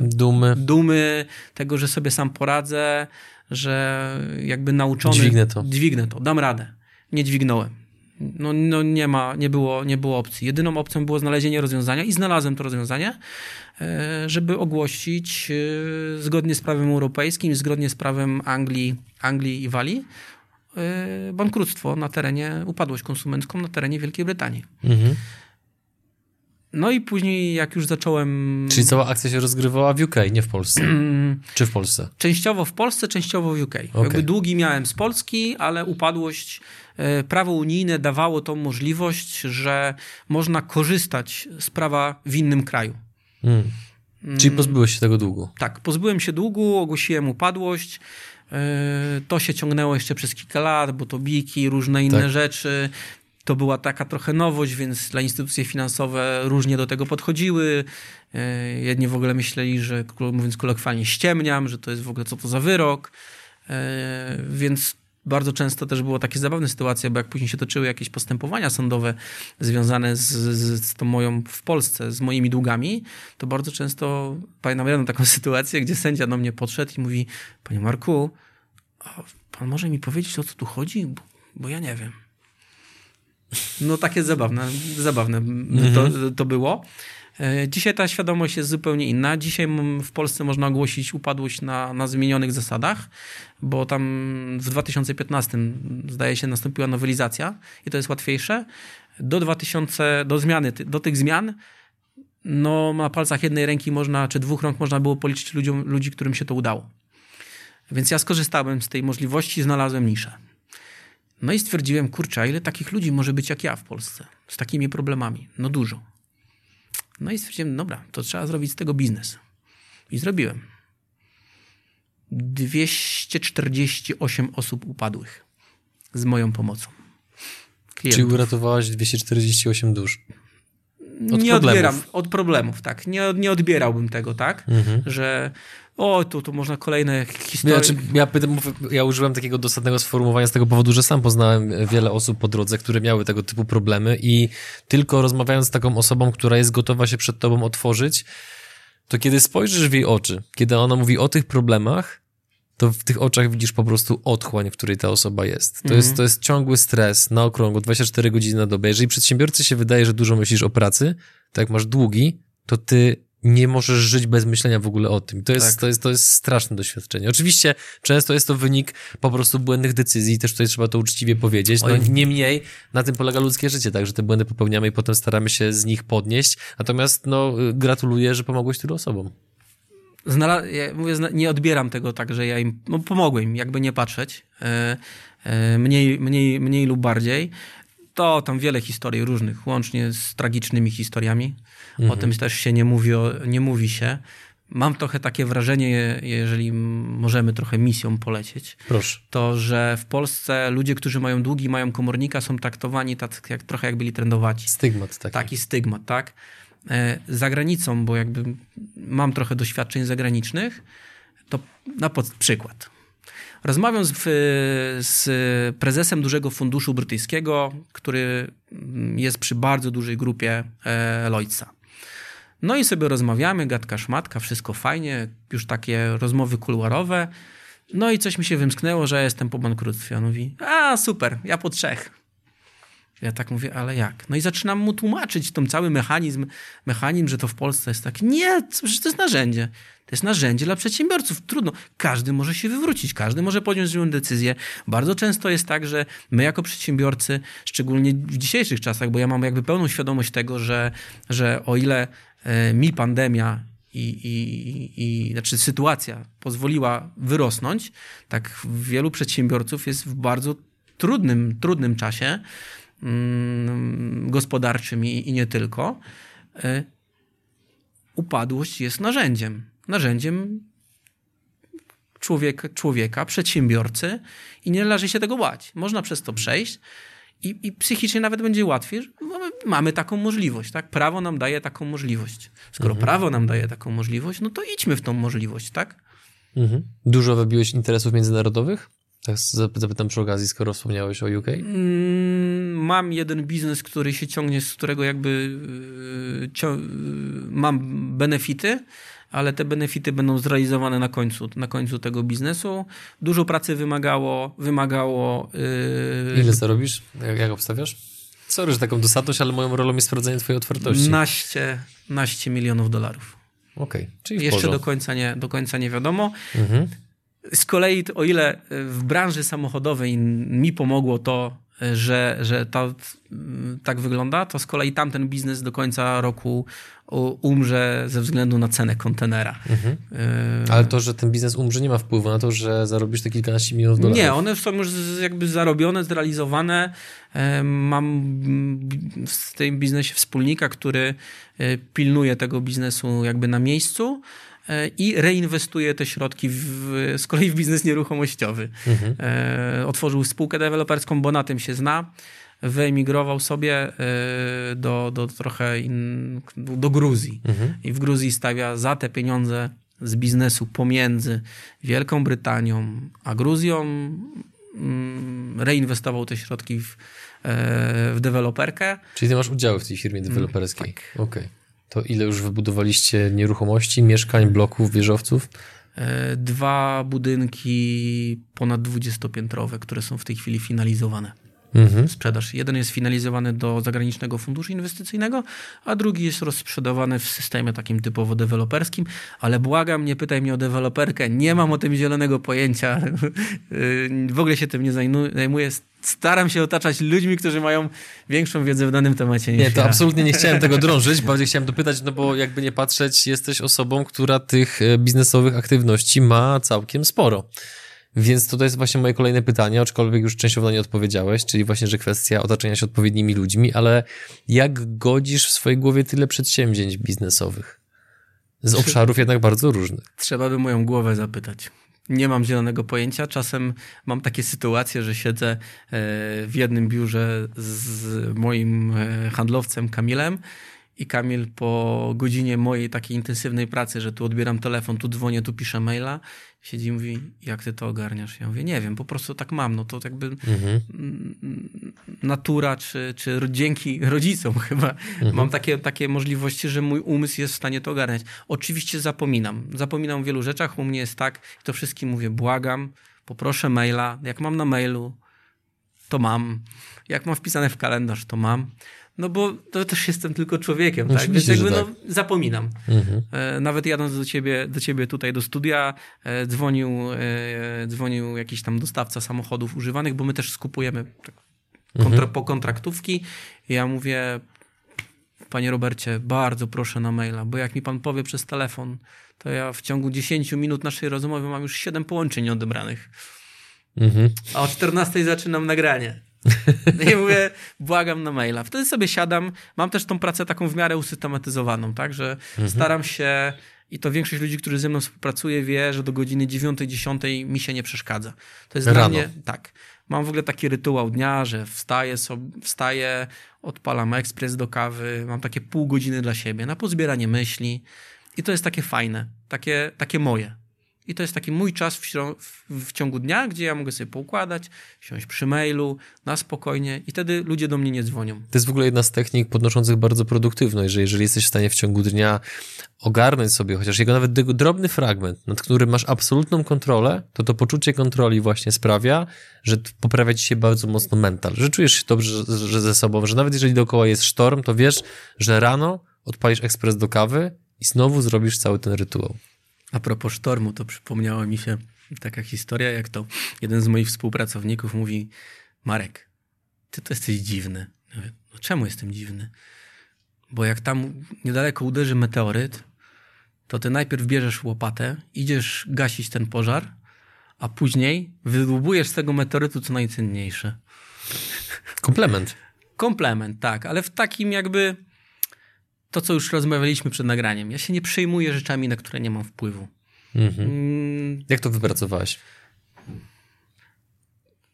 Dumy. dumy, tego, że sobie sam poradzę, że jakby nauczony... Dźwignę to. Dźwignę to, dam radę. Nie dźwignąłem. No, no nie ma, nie było, nie było opcji. Jedyną opcją było znalezienie rozwiązania i znalazłem to rozwiązanie, e, żeby ogłosić e, zgodnie z prawem europejskim, zgodnie z prawem Anglii, Anglii i Walii e, bankructwo na terenie, upadłość konsumencką na terenie Wielkiej Brytanii. Mhm. No i później jak już zacząłem... Czyli cała akcja się rozgrywała w UK, nie w Polsce. Czy w Polsce? Częściowo w Polsce, częściowo w UK. Jakby długi miałem z Polski, ale upadłość, e, prawo unijne dawało tą możliwość, że można korzystać z prawa w innym kraju. Mm. Czyli pozbyłeś się tego długu. Tak, pozbyłem się długu, ogłosiłem upadłość. E, To się ciągnęło jeszcze przez kilka lat, bo to biki, różne inne Tak. rzeczy. To była taka trochę nowość, więc dla instytucje finansowe różnie do tego podchodziły. E, Jedni w ogóle myśleli, że mówiąc kolokwialnie ściemniam, że to jest w ogóle co to za wyrok. E, Więc bardzo często też było takie zabawne sytuacje, bo jak później się toczyły jakieś postępowania sądowe związane z, z, z tą moją w Polsce, z moimi długami, to bardzo często pamiętam jedną taką sytuację, gdzie sędzia do mnie podszedł i mówi, panie Marku, pan może mi powiedzieć o co tu chodzi? Bo, bo ja nie wiem. No takie zabawne, zabawne to, to było. E, Dzisiaj ta świadomość jest zupełnie inna. Dzisiaj w Polsce można ogłosić upadłość na, na zmienionych zasadach, bo tam w 2015 zdaje się nastąpiła nowelizacja i to jest łatwiejsze. Do 2000, do zmiany, do tych zmian no na palcach jednej ręki można, czy dwóch rąk można było policzyć ludziom, ludzi, którym się to udało. Więc ja skorzystałem z tej możliwości i znalazłem niszę. No i stwierdziłem, kurczę, ile takich ludzi może być jak ja w Polsce z takimi problemami? No dużo. No i stwierdziłem, dobra, to trzeba zrobić z tego biznes. I zrobiłem. 248 osób upadłych z moją pomocą. Czyli Klientów. uratowałaś 248 dusz. nie problemów. odbieram od problemów, tak. Nie, nie odbierałbym tego, tak, Mhm. że o, tu, tu można kolejne historie. Znaczy, ja, ja użyłem takiego dosadnego sformułowania z tego powodu, że sam poznałem wiele osób po drodze, które miały tego typu problemy i tylko rozmawiając z taką osobą, która jest gotowa się przed tobą otworzyć, to kiedy spojrzysz w jej oczy, kiedy ona mówi o tych problemach, to w tych oczach widzisz po prostu otchłań, w której ta osoba jest. To, jest. to jest ciągły stres na okrągło, 24 godziny na dobę. Jeżeli przedsiębiorcy się wydaje, że dużo myślisz o pracy, to jak masz długi, to ty nie możesz żyć bez myślenia w ogóle o tym. To jest, Tak. to jest, to jest straszne doświadczenie. Oczywiście często jest to wynik po prostu błędnych decyzji, też tutaj trzeba to uczciwie powiedzieć. No, niemniej na tym polega ludzkie życie, tak, że te błędy popełniamy i potem staramy się z nich podnieść. Natomiast no, gratuluję, że pomogłeś tylu osobom. Znala- ja mówię, nie odbieram tego tak, że ja im no, pomogłem, im, jakby nie patrzeć, e, e, mniej, mniej, mniej lub bardziej. To tam wiele historii różnych, łącznie z tragicznymi historiami. O tym też się nie mówi, o, nie mówi się. mam trochę takie wrażenie, jeżeli możemy trochę misją polecieć, Proszę. to że w Polsce ludzie, którzy mają długi, mają komornika, są traktowani tak, jak, trochę jak byli trendowaci. Stygmat taki. Taki stygmat, tak? E, za granicą, bo jakby mam trochę doświadczeń zagranicznych, to na przykład. Rozmawiam z, z prezesem dużego funduszu brytyjskiego, który jest przy bardzo dużej grupie e, Lloydsa. No i sobie rozmawiamy, gadka szmatka, wszystko fajnie, już takie rozmowy kuluarowe. No i coś mi się wymsknęło, że jestem po bankructwie. On mówi, a super, ja po trzech. Ja tak mówię, ale jak? No i zaczynam mu tłumaczyć ten cały mechanizm, mechanizm, że to w Polsce jest tak. Nie, że to jest narzędzie. To jest narzędzie dla przedsiębiorców. Trudno. Każdy może się wywrócić, każdy może podjąć złą decyzję. Bardzo często jest tak, że my jako przedsiębiorcy, szczególnie w dzisiejszych czasach, bo ja mam jakby pełną świadomość tego, że, że o ile mi pandemia i, i, i znaczy sytuacja pozwoliła wyrosnąć, tak wielu przedsiębiorców jest w bardzo trudnym, trudnym czasie mm, gospodarczym i, i nie tylko. E, upadłość jest narzędziem narzędziem człowieka, człowieka, przedsiębiorcy i nie należy się tego bać. Można przez to przejść i, i psychicznie nawet będzie łatwiej. Mamy, mamy taką możliwość, tak? Prawo nam daje taką możliwość. Skoro mhm. prawo nam daje taką możliwość, no to idźmy w tą możliwość, tak? Mhm. Dużo wybiłeś interesów międzynarodowych? Tak zapytam przy okazji, skoro wspomniałeś o UK. Mm, mam jeden biznes, który się ciągnie, z którego jakby yy, mam benefity, ale te benefity będą zrealizowane na końcu, na końcu tego biznesu. Dużo pracy wymagało. wymagało yy... Ile zarobisz? Jak, jak obstawiasz? Sorry, że taką dosadność, ale moją rolą jest sprawdzenie twojej otwartości. Naście, naście milionów dolarów. Okej, okay, czyli Jeszcze do końca, nie, do końca nie wiadomo. Mhm. Z kolei, o ile w branży samochodowej mi pomogło to, że, że to tak wygląda, to z kolei tamten biznes do końca roku umrze ze względu na cenę kontenera. Mhm. Y, Ale to, że ten biznes umrze, nie ma wpływu na to, że zarobisz te kilkanaście milionów dolarów? Nie, one są już jakby zarobione, zrealizowane. Y, mam w tym biznesie wspólnika, który y, pilnuje tego biznesu jakby na miejscu i reinwestuje te środki w, z kolei w biznes nieruchomościowy. Mhm. Otworzył spółkę deweloperską, bo na tym się zna wyemigrował sobie y, do, do trochę in, do Gruzji. Mhm. I w Gruzji stawia za te pieniądze z biznesu pomiędzy Wielką Brytanią a Gruzją mm, reinwestował te środki w, e, w deweloperkę. Czyli ty masz udziały w tej firmie mm, deweloperskiej. Tak. Okej. Okay. To ile już wybudowaliście nieruchomości, mieszkań, bloków, wieżowców? E, dwa budynki ponad dwudziestopiętrowe, które są w tej chwili finalizowane mhm. sprzedaż. Jeden jest finalizowany do zagranicznego funduszu inwestycyjnego, a drugi jest rozsprzedawany w systemie takim typowo deweloperskim, ale błagam, nie pytaj mnie o deweloperkę, nie mam o tym zielonego pojęcia, w ogóle się tym nie zajmuję. Staram się otaczać ludźmi, którzy mają większą wiedzę w danym temacie niż Nie, to ja. absolutnie nie chciałem tego drążyć, bardziej chciałem dopytać, no bo jakby nie patrzeć, jesteś osobą, która tych e, biznesowych aktywności ma całkiem sporo. Więc tutaj jest właśnie moje kolejne pytanie, aczkolwiek już częściowo na nie odpowiedziałeś, czyli właśnie, że kwestia otaczania się odpowiednimi ludźmi, ale jak godzisz w swojej głowie tyle przedsięwzięć biznesowych? Z obszarów jednak bardzo różnych. Trzeba by moją głowę zapytać. Nie mam zielonego pojęcia. Czasem mam takie sytuacje, że siedzę e, w jednym biurze z moim e, handlowcem Kamilem i Kamil po godzinie mojej takiej intensywnej pracy, że tu odbieram telefon, tu dzwonię, tu piszę maila, siedzi i mówi, jak ty to ogarniasz? Ja mówię, nie wiem, po prostu tak mam. No to jakby mhm. natura, czy, czy dzięki rodzicom chyba mhm. mam takie, takie możliwości, że mój umysł jest w stanie to ogarniać. Oczywiście zapominam. Zapominam o wielu rzeczach. U mnie jest tak, to wszystkim mówię, błagam, poproszę maila. Jak mam na mailu, to mam. Jak mam wpisane w kalendarz, to mam. No bo to też jestem tylko człowiekiem, tak? Więc jakby no, tak. zapominam. Mhm. E, nawet jadąc do ciebie, do ciebie tutaj do studia, e, dzwonił, e, dzwonił jakiś tam dostawca samochodów używanych, bo my też skupujemy tak, kontra, mhm. po kontraktówki. I ja mówię, panie Robercie, bardzo proszę na maila, bo jak mi pan powie przez telefon, to ja w ciągu 10 minut naszej rozmowy mam już 7 połączeń odebranych. Mhm. A o 14 zaczynam nagranie. I mówię, błagam na maila. Wtedy sobie siadam. Mam też tą pracę taką w miarę usystematyzowaną, tak, że mhm. staram się I to większość ludzi, którzy ze mną współpracuje, wie, że do godziny 9-10 mi się nie przeszkadza. To jest Rano. dla mnie tak. Mam w ogóle taki rytuał dnia, że wstaję, sobie, wstaję, odpalam ekspres do kawy, mam takie pół godziny dla siebie na pozbieranie myśli. I to jest takie fajne, takie, takie moje. I to jest taki mój czas w, w, ciągu dnia, gdzie ja mogę sobie poukładać, siąść przy mailu, na spokojnie i wtedy ludzie do mnie nie dzwonią. To jest w ogóle jedna z technik podnoszących bardzo produktywność, że jeżeli jesteś w stanie w ciągu dnia ogarnąć sobie chociaż jego nawet drobny fragment, nad którym masz absolutną kontrolę, to to poczucie kontroli właśnie sprawia, że poprawia ci się bardzo mocno mental, że czujesz się dobrze że, że ze sobą, że nawet jeżeli dookoła jest sztorm, to wiesz, że rano odpalisz ekspres do kawy i znowu zrobisz cały ten rytuał. A propos sztormu, to przypomniała mi się taka historia, jak to jeden z moich współpracowników mówi: Marek, ty to jesteś dziwny. Ja mówię, no czemu jestem dziwny? Bo jak tam niedaleko uderzy meteoryt, to ty najpierw bierzesz łopatę, idziesz gasić ten pożar, a później wydłubujesz z tego meteorytu co najcenniejsze. Komplement. Komplement, tak, ale w takim jakby to, co już rozmawialiśmy przed nagraniem. Ja się nie przejmuję rzeczami, na które nie mam wpływu. Mhm. Mm, Jak to wypracowałeś?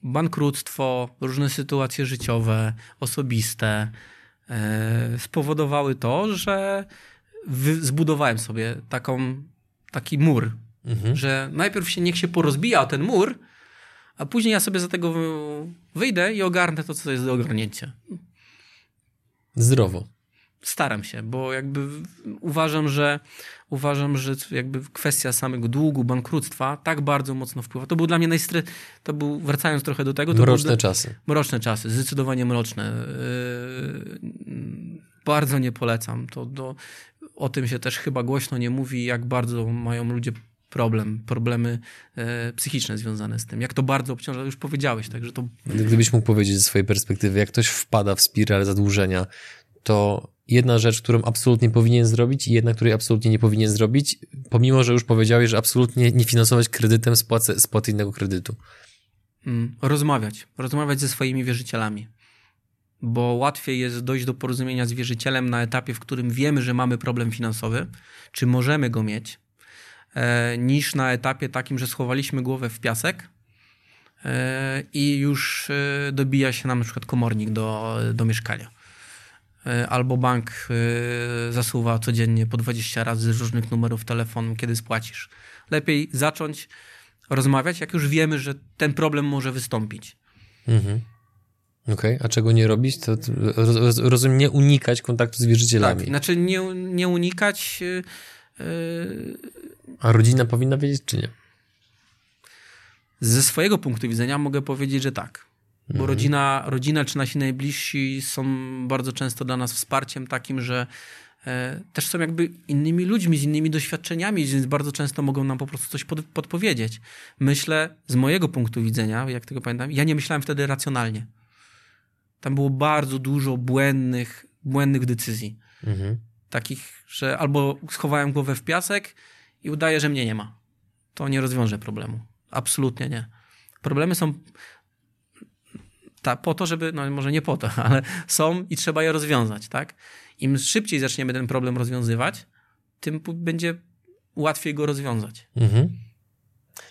bankructwo, różne sytuacje życiowe, osobiste e, spowodowały to, że zbudowałem sobie taką, taki mur, Mhm. że najpierw się niech się porozbija ten mur, a później ja sobie za tego wy- wyjdę i ogarnę to, co jest do ogarnięcia. Zdrowo. Staram się, bo jakby uważam, że uważam, że jakby kwestia samego długu, bankructwa tak bardzo mocno wpływa. To był dla mnie najstre... To był, wracając trochę do tego, Mroczne dla- czasy. Mroczne czasy, zdecydowanie mroczne. Yy, Bardzo nie polecam. To do, o tym się też chyba głośno nie mówi, jak bardzo mają ludzie problem, problemy e, psychiczne związane z tym. Jak to bardzo obciąża, już powiedziałeś, także to Gdybyś mógł powiedzieć ze swojej perspektywy, jak ktoś wpada w spiralę zadłużenia, to jedna rzecz, którą absolutnie powinien zrobić i jedna, której absolutnie nie powinien zrobić, pomimo, że już powiedziałeś, że absolutnie nie finansować kredytem spłaty, spłaty innego kredytu. mm, rozmawiać. Rozmawiać ze swoimi wierzycielami. Bo łatwiej jest dojść do porozumienia z wierzycielem na etapie, w którym wiemy, że mamy problem finansowy, czy możemy go mieć, e, niż na etapie takim, że schowaliśmy głowę w piasek e, i już e, dobija się nam na przykład komornik do, do mieszkania. E, Albo bank e, zasuwa codziennie po 20 razy z różnych numerów telefonu, kiedy spłacisz. Lepiej zacząć rozmawiać, jak już wiemy, że ten problem może wystąpić. Mhm. Okej, a czego nie robić? To, to roz, roz- rozumiem, nie unikać kontaktu z wierzycielami. Tak, znaczy nie, nie unikać. y, y, A rodzina powinna wiedzieć, czy nie? Ze swojego punktu widzenia mogę powiedzieć, że tak. Bo rodzina, rodzina czy nasi najbliżsi są bardzo często dla nas wsparciem takim, że e, też są jakby innymi ludźmi, z innymi doświadczeniami, więc bardzo często mogą nam po prostu coś pod, podpowiedzieć. Myślę, z mojego punktu widzenia, jak tego pamiętam, ja nie myślałem wtedy racjonalnie. Tam było bardzo dużo błędnych, błędnych decyzji. Mhm. takich, że albo schowałem głowę w piasek i udaję, że mnie nie ma. To nie rozwiąże problemu. Absolutnie nie. Problemy są ta, po to, żeby, no może nie po to, ale są i trzeba je rozwiązać, tak? Im szybciej zaczniemy ten problem rozwiązywać, tym będzie łatwiej go rozwiązać. Mhm.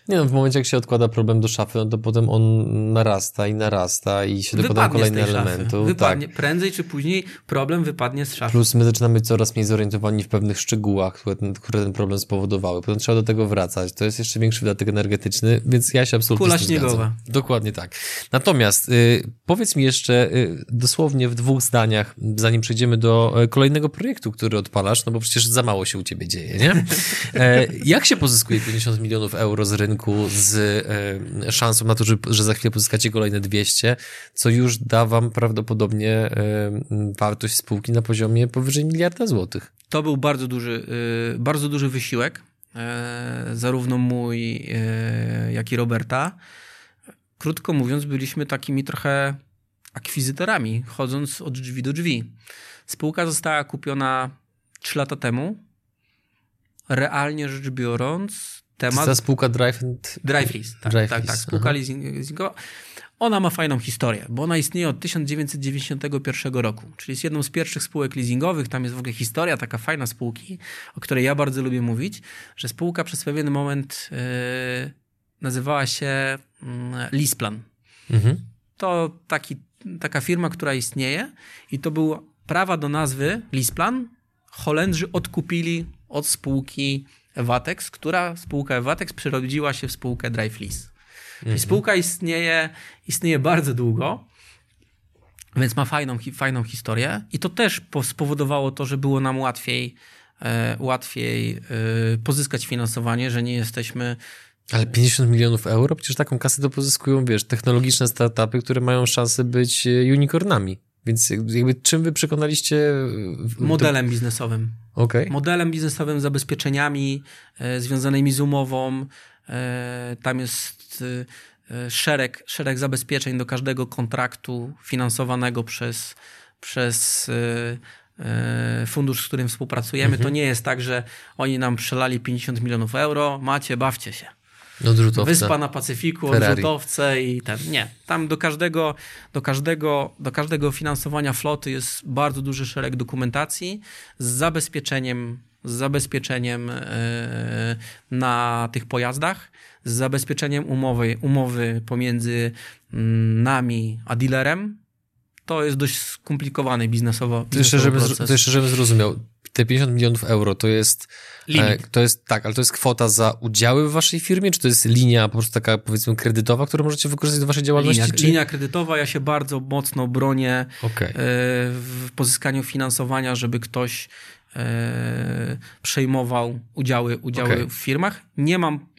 Nie no, w momencie jak się odkłada problem do szafy, no to potem on narasta i narasta i się dokładają kolejne elementy. Wypadnie, Tak. Prędzej czy później problem wypadnie z szafy. Plus my zaczynamy być coraz mniej zorientowani w pewnych szczegółach, które ten, które ten problem spowodowały. Potem trzeba do tego wracać. To jest jeszcze większy wydatek energetyczny, więc ja się absolutnie Kula śniegowa. zgadzam. Dokładnie tak. Natomiast y, powiedz mi jeszcze y, dosłownie w dwóch zdaniach, zanim przejdziemy do e, kolejnego projektu, który odpalasz, no bo przecież za mało się u ciebie dzieje, nie? E, jak się pozyskuje 50 milionów euro z rynku z e, szansą na to, że, że za chwilę pozyskacie kolejne 200, co już da wam prawdopodobnie e, wartość spółki na poziomie powyżej miliarda złotych? To był bardzo duży, y, bardzo duży wysiłek, e, zarówno mój, e, jak i Roberta. Krótko mówiąc, byliśmy takimi trochę akwizytorami, chodząc od drzwi do drzwi. Spółka została kupiona 3 lata temu. Realnie rzecz biorąc, temat. Ta spółka Drive and... Drive Lease, tak, Drive tak, tak, spółka aha. leasingowa. Ona ma fajną historię, bo ona istnieje od 1991 roku, czyli jest jedną z pierwszych spółek leasingowych. Tam jest w ogóle historia taka fajna spółki, o której ja bardzo lubię mówić, że spółka przez pewien moment yy, nazywała się yy, Leaseplan. Mhm. To taki, taka firma, która istnieje i to było prawa do nazwy Leaseplan. Holendrzy odkupili od spółki Evatex, która spółka Evatex przerodziła się w spółkę Drive Lease. Mhm. Spółka istnieje, istnieje bardzo długo, więc ma fajną, fajną historię i to też po- spowodowało to, że było nam łatwiej, e, łatwiej e, pozyskać finansowanie, że nie jesteśmy Ale 50 milionów euro? Przecież taką kasę to pozyskują, wiesz, technologiczne startupy, które mają szansę być e, unicornami. Więc jakby czym wy przekonaliście... e, modelem biznesowym. Okej. Modelem biznesowym, zabezpieczeniami e, związanymi z umową. E, tam jest e, e, szereg, szereg zabezpieczeń do każdego kontraktu finansowanego przez, przez e, fundusz, z którym współpracujemy. To nie jest tak, że oni nam przelali 50 milionów euro, macie, bawcie się. Odrzutowca. Wyspa na Pacyfiku, Ferrari. odrzutowce i ten. Nie. Tam do każdego, do, każdego, do każdego finansowania floty jest bardzo duży szereg dokumentacji z zabezpieczeniem, z zabezpieczeniem e, na tych pojazdach, z zabezpieczeniem umowy, umowy pomiędzy mm, nami a dealerem. To jest dość skomplikowany biznesowo, jeszcze, zro- to jeszcze zrozumiał. Te 50 milionów euro to jest... E, Limit. to jest tak, ale to jest kwota za udziały w waszej firmie, czy to jest linia po prostu taka powiedzmy kredytowa, którą możecie wykorzystać do waszej działalności? Linia, czy... linia kredytowa, ja się bardzo mocno bronię e, w pozyskaniu finansowania, żeby ktoś e, przejmował udziały, udziały Okej. w firmach. Nie mam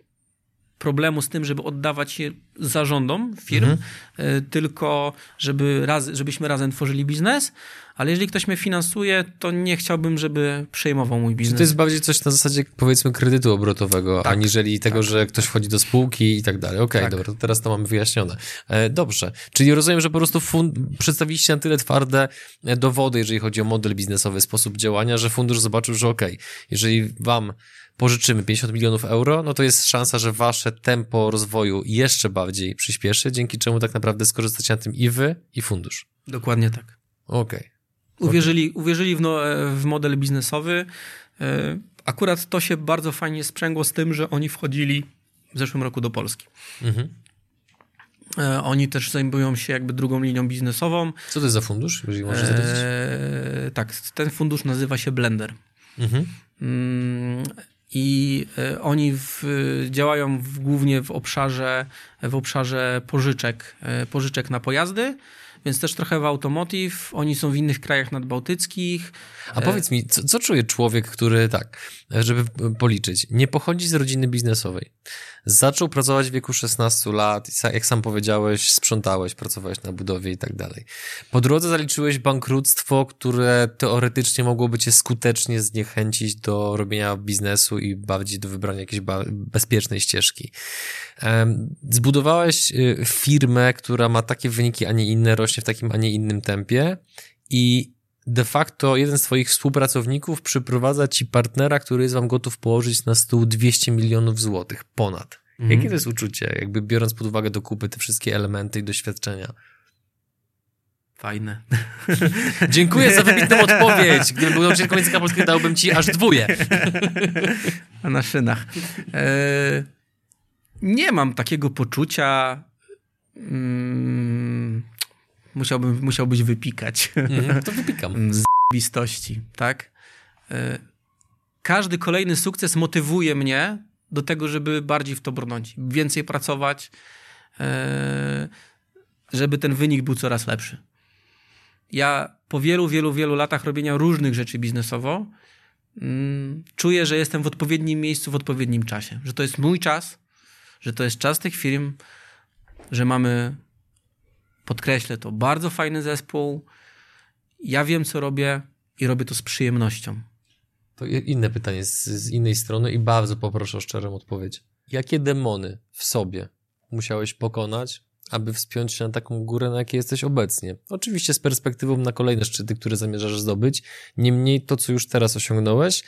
problemu z tym, żeby oddawać je zarządom firm, Mhm. e, tylko żeby raz, żebyśmy razem tworzyli biznes, ale jeżeli ktoś mnie finansuje, to nie chciałbym, żeby przejmował mój Czy biznes. to jest bardziej coś na zasadzie powiedzmy kredytu obrotowego, Tak, aniżeli tego, że ktoś wchodzi do spółki i tak dalej. Okej, Tak. dobra, to teraz to mamy wyjaśnione. E, dobrze, czyli rozumiem, że po prostu fund... przedstawiliście na tyle twarde e, dowody, jeżeli chodzi o model biznesowy, sposób działania, że fundusz zobaczył, że okej, jeżeli wam pożyczymy 50 milionów euro, no to jest szansa, że wasze tempo rozwoju jeszcze bardziej przyspieszy, dzięki czemu tak naprawdę skorzystacie na tym i wy, i fundusz. Dokładnie tak. Okej. Uwierzyli, uwierzyli w, no, e, w model biznesowy. E, Akurat to się bardzo fajnie sprzęgło z tym, że oni wchodzili w zeszłym roku do Polski. Mhm. E, Oni też zajmują się jakby drugą linią biznesową. Co to jest za fundusz, jeżeli możesz zdradzić? E, tak, ten fundusz nazywa się Blender. Mhm. I e, oni w, działają w, głównie w obszarze, w obszarze pożyczek, e, pożyczek na pojazdy, więc też trochę w automotive. Oni są w innych krajach nadbałtyckich. A powiedz mi, co, co czuje człowiek, który tak, żeby policzyć, nie pochodzi z rodziny biznesowej, zaczął pracować w wieku 16 lat, jak sam powiedziałeś, sprzątałeś, pracowałeś na budowie i tak dalej. Po drodze zaliczyłeś bankructwo, które teoretycznie mogłoby cię skutecznie zniechęcić do robienia biznesu i bardziej do wybrania jakiejś bezpiecznej ścieżki. Zbudowałeś y, firmę, która ma takie wyniki, a nie inne, rośnie w takim, a nie innym tempie i de facto jeden z twoich współpracowników przyprowadza ci partnera, który jest wam gotów położyć na stół 200 milionów złotych ponad. Mhm. Jakie to jest uczucie, jakby biorąc pod uwagę do kupy te wszystkie elementy i doświadczenia? Fajne. Dziękuję za wybitną odpowiedź. Gdybym był nauczycielką języka polskiego, dałbym ci aż dwóje. A na szynach. E, nie mam takiego poczucia. Mm, musiałbym, musiałbyś wypikać. Mhm, to wypikam. z blistości, tak? E, Każdy kolejny sukces motywuje mnie do tego, żeby bardziej w to brnąć, więcej pracować, e, żeby ten wynik był coraz lepszy. Ja po wielu, wielu, wielu latach robienia różnych rzeczy biznesowo mm, czuję, że jestem w odpowiednim miejscu w odpowiednim czasie, że to jest mój czas, że to jest czas tych firm, że mamy, podkreślę to, bardzo fajny zespół, ja wiem, co robię i robię to z przyjemnością. To inne pytanie z, z innej strony i bardzo poproszę o szczerą odpowiedź. Jakie demony w sobie musiałeś pokonać, aby wspiąć się na taką górę, na jakiej jesteś obecnie? Oczywiście z perspektywą na kolejne szczyty, które zamierzasz zdobyć. Niemniej to, co już teraz osiągnąłeś,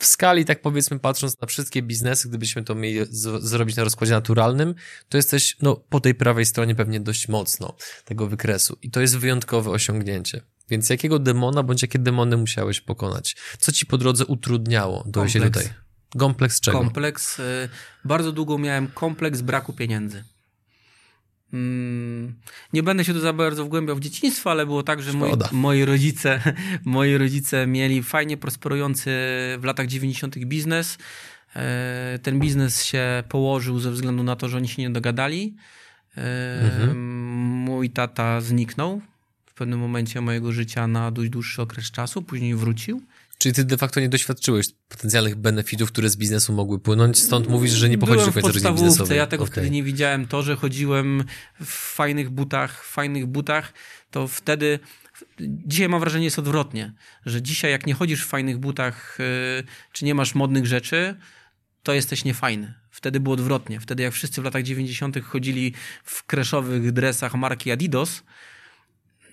w skali, tak powiedzmy, patrząc na wszystkie biznesy, gdybyśmy to mieli zrobić na rozkładzie naturalnym, to jesteś, no, po tej prawej stronie pewnie dość mocno tego wykresu. I to jest wyjątkowe osiągnięcie. Więc jakiego demona, bądź jakie demony musiałeś pokonać? Co ci po drodze utrudniało dojście tutaj? Kompleks czego? Kompleks. y, Bardzo długo miałem kompleks braku pieniędzy. Mm, Nie będę się tu za bardzo wgłębiał w dzieciństwo, ale było tak, że moi, moi, rodzice, moi rodzice mieli fajnie prosperujący w latach 90. biznes. E, Ten biznes się położył ze względu na to, że oni się nie dogadali. E, Mhm. Mój tata zniknął w pewnym momencie mojego życia na dość dłuższy okres czasu, później wrócił. Czyli ty de facto nie doświadczyłeś potencjalnych benefitów, które z biznesu mogły płynąć, stąd mówisz, że nie pochodzisz do końca rodziny biznesowej. ja tego Okej. wtedy nie widziałem. To, że chodziłem w fajnych butach, w fajnych butach, to wtedy... Dzisiaj mam wrażenie, jest odwrotnie, że dzisiaj jak nie chodzisz w fajnych butach, yy, czy nie masz modnych rzeczy, to jesteś niefajny. Wtedy było odwrotnie. Wtedy jak wszyscy w latach 90. chodzili w kreszowych dresach marki Adidas,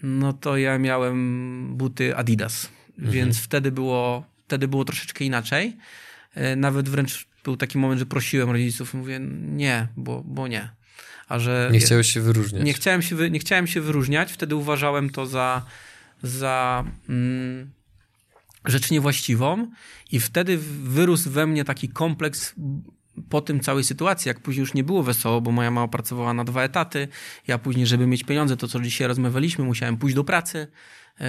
no to ja miałem buty Adidas. Więc wtedy było, wtedy było troszeczkę inaczej. E, Nawet wręcz był taki moment, że prosiłem rodziców, mówię nie, bo, bo nie. A że Nie chciałeś się wyróżniać. nie chciałem się, wy, nie chciałem się wyróżniać, wtedy uważałem to za, za mm, rzecz niewłaściwą i wtedy wyrósł we mnie taki kompleks po tym całej sytuacji, jak później już nie było wesoło, bo moja mama pracowała na dwa etaty, ja później, żeby mieć pieniądze, to co dzisiaj rozmawialiśmy, musiałem pójść do pracy,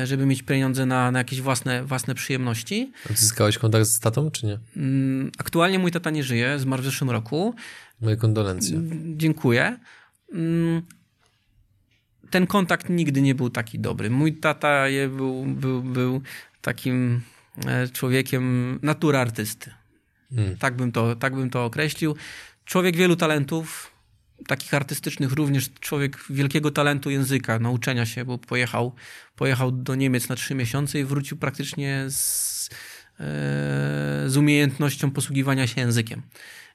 żeby mieć pieniądze na, na jakieś własne, własne przyjemności. Odzyskałeś kontakt z tatą, czy nie? Mm, Aktualnie mój tata nie żyje, zmarł w zeszłym roku. Moje kondolencje. Dziękuję. Mm, Ten kontakt nigdy nie był taki dobry. Mój tata był, był, był takim e, człowiekiem natury artysty. Mm. Tak bym, to, tak bym to określił. Człowiek wielu talentów, takich artystycznych również, człowiek wielkiego talentu języka, nauczenia się, bo pojechał, pojechał do Niemiec na trzy miesiące i wrócił praktycznie z, e, z umiejętnością posługiwania się językiem.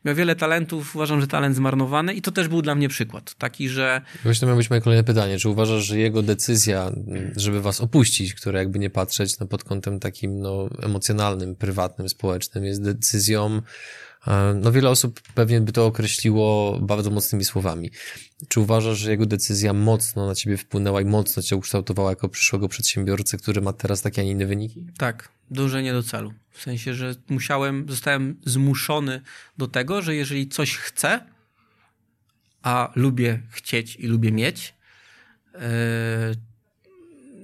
Miał wiele talentów, uważam, że talent zmarnowany i to też był dla mnie przykład. Taki, że Właśnie to miało być moje kolejne pytanie. Czy uważasz, że jego decyzja, żeby was opuścić, która jakby nie patrzeć no, pod kątem takim no, emocjonalnym, prywatnym, społecznym, jest decyzją, no wiele osób pewnie by to określiło bardzo mocnymi słowami. Czy uważasz, że jego decyzja mocno na ciebie wpłynęła i mocno cię ukształtowała jako przyszłego przedsiębiorcę, który ma teraz takie, a nie inne wyniki? Tak, dążenie do celu. W sensie, że musiałem, zostałem zmuszony do tego, że jeżeli coś chcę, a lubię chcieć i lubię mieć, yy,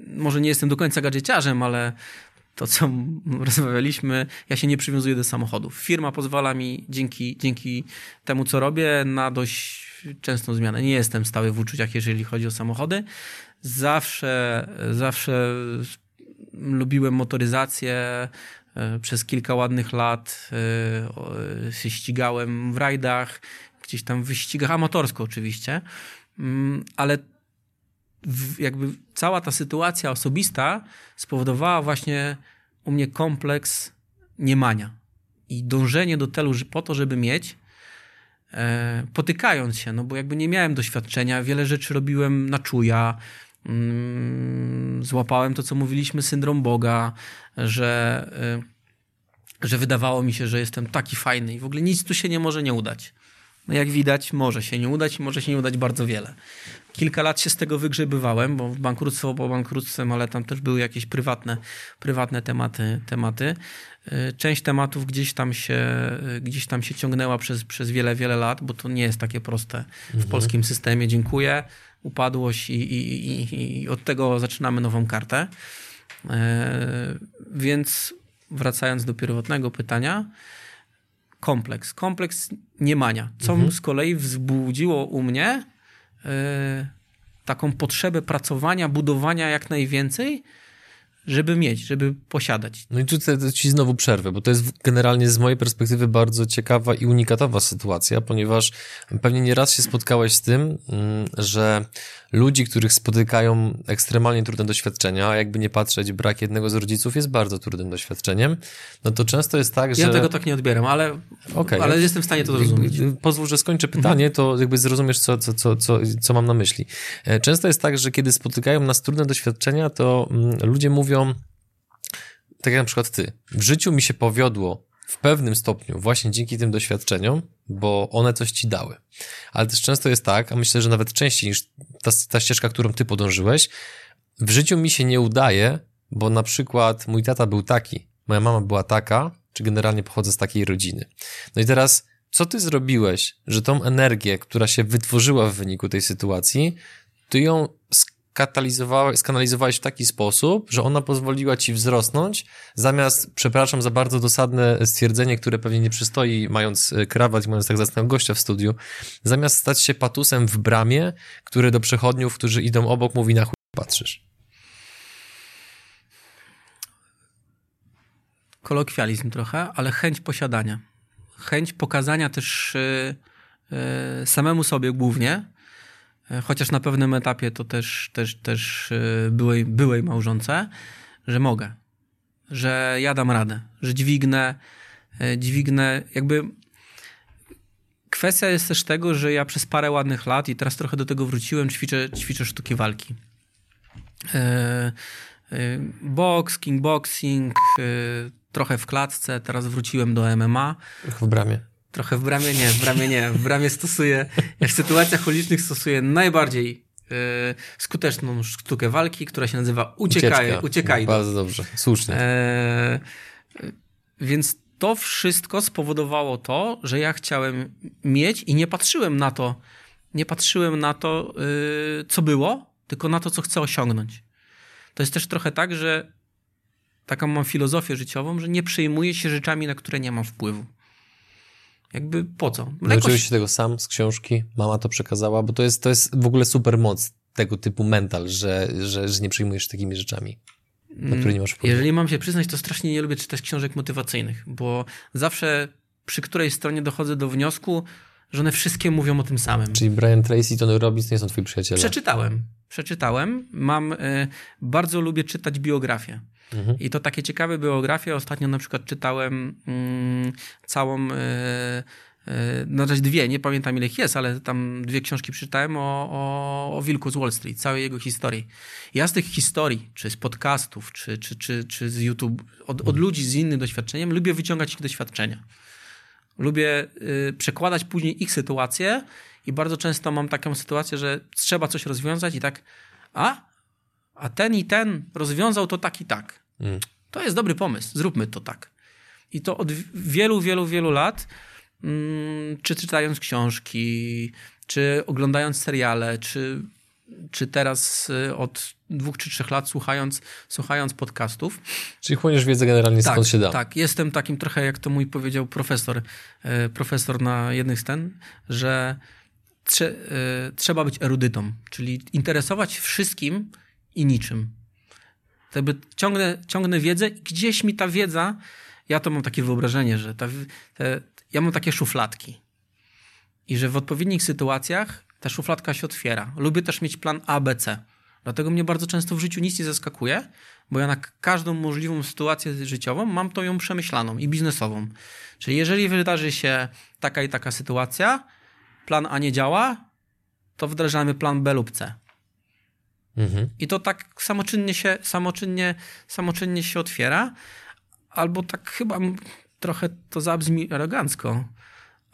może nie jestem do końca gadżeciarzem, ale to, co rozmawialiśmy, ja się nie przywiązuję do samochodów. Firma pozwala mi dzięki, dzięki temu, co robię, na dość częstą zmianę. Nie jestem stały w uczuciach, jeżeli chodzi o samochody. Zawsze, zawsze lubiłem motoryzację. E, Przez kilka ładnych lat e, się ścigałem w rajdach, gdzieś tam w wyścigach, amatorsko oczywiście, Mm, ale jakby cała ta sytuacja osobista spowodowała właśnie u mnie kompleks niemania i dążenie do celu po to, żeby mieć, e, potykając się, no bo jakby nie miałem doświadczenia, wiele rzeczy robiłem na czuja, mm, złapałem to, co mówiliśmy, syndrom Boga, że, y, że wydawało mi się, że jestem taki fajny i w ogóle nic tu się nie może nie udać. No jak widać, może się nie udać i może się nie udać bardzo wiele. Kilka lat się z tego wygrzebywałem, bo bankructwo po bankructwem, ale tam też były jakieś prywatne, prywatne tematy, tematy. Y, Część tematów gdzieś tam się, y, gdzieś tam się ciągnęła przez, przez wiele, wiele lat, bo to nie jest takie proste w polskim systemie. Dziękuję. Upadłość i, i, i, i od tego zaczynamy nową kartę. E, Więc wracając do pierwotnego pytania, kompleks, kompleks niemania, co z kolei wzbudziło u mnie taką potrzebę pracowania, budowania jak najwięcej, żeby mieć, żeby posiadać. No i tu ci znowu przerwę, bo to jest generalnie z mojej perspektywy bardzo ciekawa i unikatowa sytuacja, ponieważ pewnie nieraz się spotkałeś z tym, mm, że ludzi, których spotykają ekstremalnie trudne doświadczenia, a jakby nie patrzeć, brak jednego z rodziców jest bardzo trudnym doświadczeniem, no to często jest tak, że... Ja tego tak nie odbieram, ale, Okej. ale jestem w stanie to zrozumieć. Pozwól, że skończę pytanie, to jakby zrozumiesz, co, co, co, co, co mam na myśli. E, Często jest tak, że kiedy spotykają nas trudne doświadczenia, to mm, ludzie mówią, tak jak na przykład ty, w życiu mi się powiodło w pewnym stopniu właśnie dzięki tym doświadczeniom, bo one coś ci dały. Ale też często jest tak, a myślę, że nawet częściej niż ta, ta ścieżka, którą ty podążyłeś, w życiu mi się nie udaje, bo na przykład mój tata był taki, moja mama była taka, czy generalnie pochodzę z takiej rodziny. No i teraz, co ty zrobiłeś, że tą energię, która się wytworzyła w wyniku tej sytuacji, ty ją skanalizowałeś w taki sposób, że ona pozwoliła ci wzrosnąć, zamiast, przepraszam za bardzo dosadne stwierdzenie, które pewnie nie przystoi, mając e, krawat mając tak zacnego gościa w studiu, zamiast stać się patusem w bramie, który do przechodniów, którzy idą obok, mówi na chuj patrzysz. Kolokwializm trochę, ale chęć posiadania. Chęć pokazania też yy, yy, samemu sobie głównie, chociaż na pewnym etapie to też, też, też e, byłej, byłej małżonce, że mogę, że ja dam radę, że dźwignę, e, dźwignę, jakby kwestia jest też tego, że ja przez parę ładnych lat i teraz trochę do tego wróciłem, ćwiczę, ćwiczę sztuki walki. Box, kickboxing, trochę w klatce, teraz wróciłem do MMA. W bramie. Trochę w bramie nie, w bramie nie. W bramie stosuję, w sytuacjach ulicznych stosuję najbardziej yy, skuteczną sztukę walki, która się nazywa uciekaj, uciekaj. Bardzo dobrze, słusznie. E, więc to wszystko spowodowało to, że ja chciałem mieć i nie patrzyłem na to, nie patrzyłem na to, yy, co było, tylko na to, co chcę osiągnąć. To jest też trochę tak, że taką mam filozofię życiową, że nie przejmuję się rzeczami, na które nie mam wpływu. Jakby po co? Nauczyłeś się tego sam z książki? Mama to przekazała? Bo to jest, to jest w ogóle super moc tego typu mental, że, że, że nie przejmujesz się takimi rzeczami, na które nie masz wpływu. Jeżeli mam się przyznać, to strasznie nie lubię czytać książek motywacyjnych, bo zawsze przy której stronie dochodzę do wniosku, że one wszystkie mówią o tym samym. Czyli Brian Tracy i Tony Robbins nie są twoi przyjaciele? Przeczytałem. Przeczytałem. Mam, y, bardzo lubię czytać biografię. Mhm. I to takie ciekawe biografie. Ostatnio na przykład czytałem mm, całą. E, no też dwie, nie pamiętam ile ich jest, ale tam dwie książki przeczytałem o, o, o Wilku z Wall Street, całej jego historii. Ja z tych historii, czy z podcastów, czy, czy, czy, czy z YouTube, od, od ludzi z innym doświadczeniem, lubię wyciągać ich doświadczenia. Lubię y, przekładać później ich sytuację i bardzo często mam taką sytuację, że trzeba coś rozwiązać i tak, a a ten i ten rozwiązał to tak i tak. Mm. To jest dobry pomysł, zróbmy to tak. I to od wielu, wielu, wielu lat, mm, czy czytając książki, czy oglądając seriale, czy, czy teraz y, od dwóch czy trzech lat słuchając, słuchając podcastów. Czyli chłoniesz wiedzę generalnie tak, skąd się da. Tak, jestem takim trochę, jak to mój powiedział profesor, y, profesor na jednych z ten, że trze, y, trzeba być erudytą, czyli interesować wszystkim, i niczym. Jakby ciągnę, ciągnę wiedzę i gdzieś mi ta wiedza, ja to mam takie wyobrażenie, że ta, te, ja mam takie szufladki. I że w odpowiednich sytuacjach ta szufladka się otwiera. Lubię też mieć plan A, B, C. Dlatego mnie bardzo często w życiu nic nie zaskakuje, bo ja na każdą możliwą sytuację życiową mam to ją przemyślaną i biznesową. Czyli jeżeli wydarzy się taka i taka sytuacja, plan A nie działa, to wdrażamy plan B lub C. Mhm. I to tak samoczynnie się, samoczynnie, samoczynnie się otwiera, albo tak chyba trochę to zabrzmi arogancko,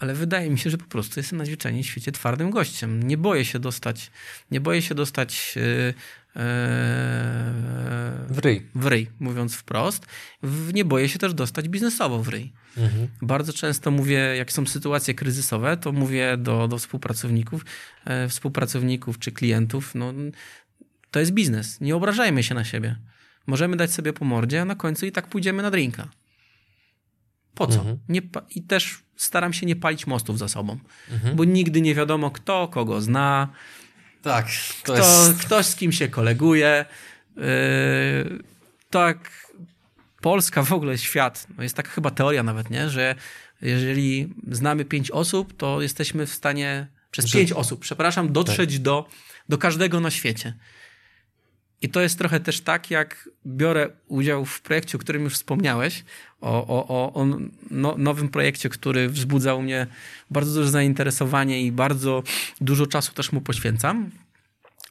ale wydaje mi się, że po prostu jestem najzwyczajniej w świecie twardym gościem. Nie boję się dostać, nie boję się dostać yy, w ryj. W ryj, mówiąc wprost. Nie boję się też dostać biznesowo w ryj. Mhm. Bardzo często mówię, jak są sytuacje kryzysowe, to mówię do, do współpracowników, e, współpracowników czy klientów, no to jest biznes. Nie obrażajmy się na siebie. Możemy dać sobie po mordzie, a na końcu i tak pójdziemy na drinka. Po co? Mhm. Nie, I też staram się nie palić mostów za sobą, mhm. bo nigdy nie wiadomo, kto kogo zna. Tak. Kto, jest... Ktoś z kim się koleguje. Yy, tak. Polska, w ogóle świat. No jest taka chyba teoria nawet, nie? że jeżeli znamy pięć osób, to jesteśmy w stanie przez że... pięć osób, przepraszam, dotrzeć tak. do, do każdego na świecie. I to jest trochę też tak, jak biorę udział w projekcie, o którym już wspomniałeś, o, o, o no, nowym projekcie, który wzbudzał mnie bardzo duże zainteresowanie i bardzo dużo czasu też mu poświęcam.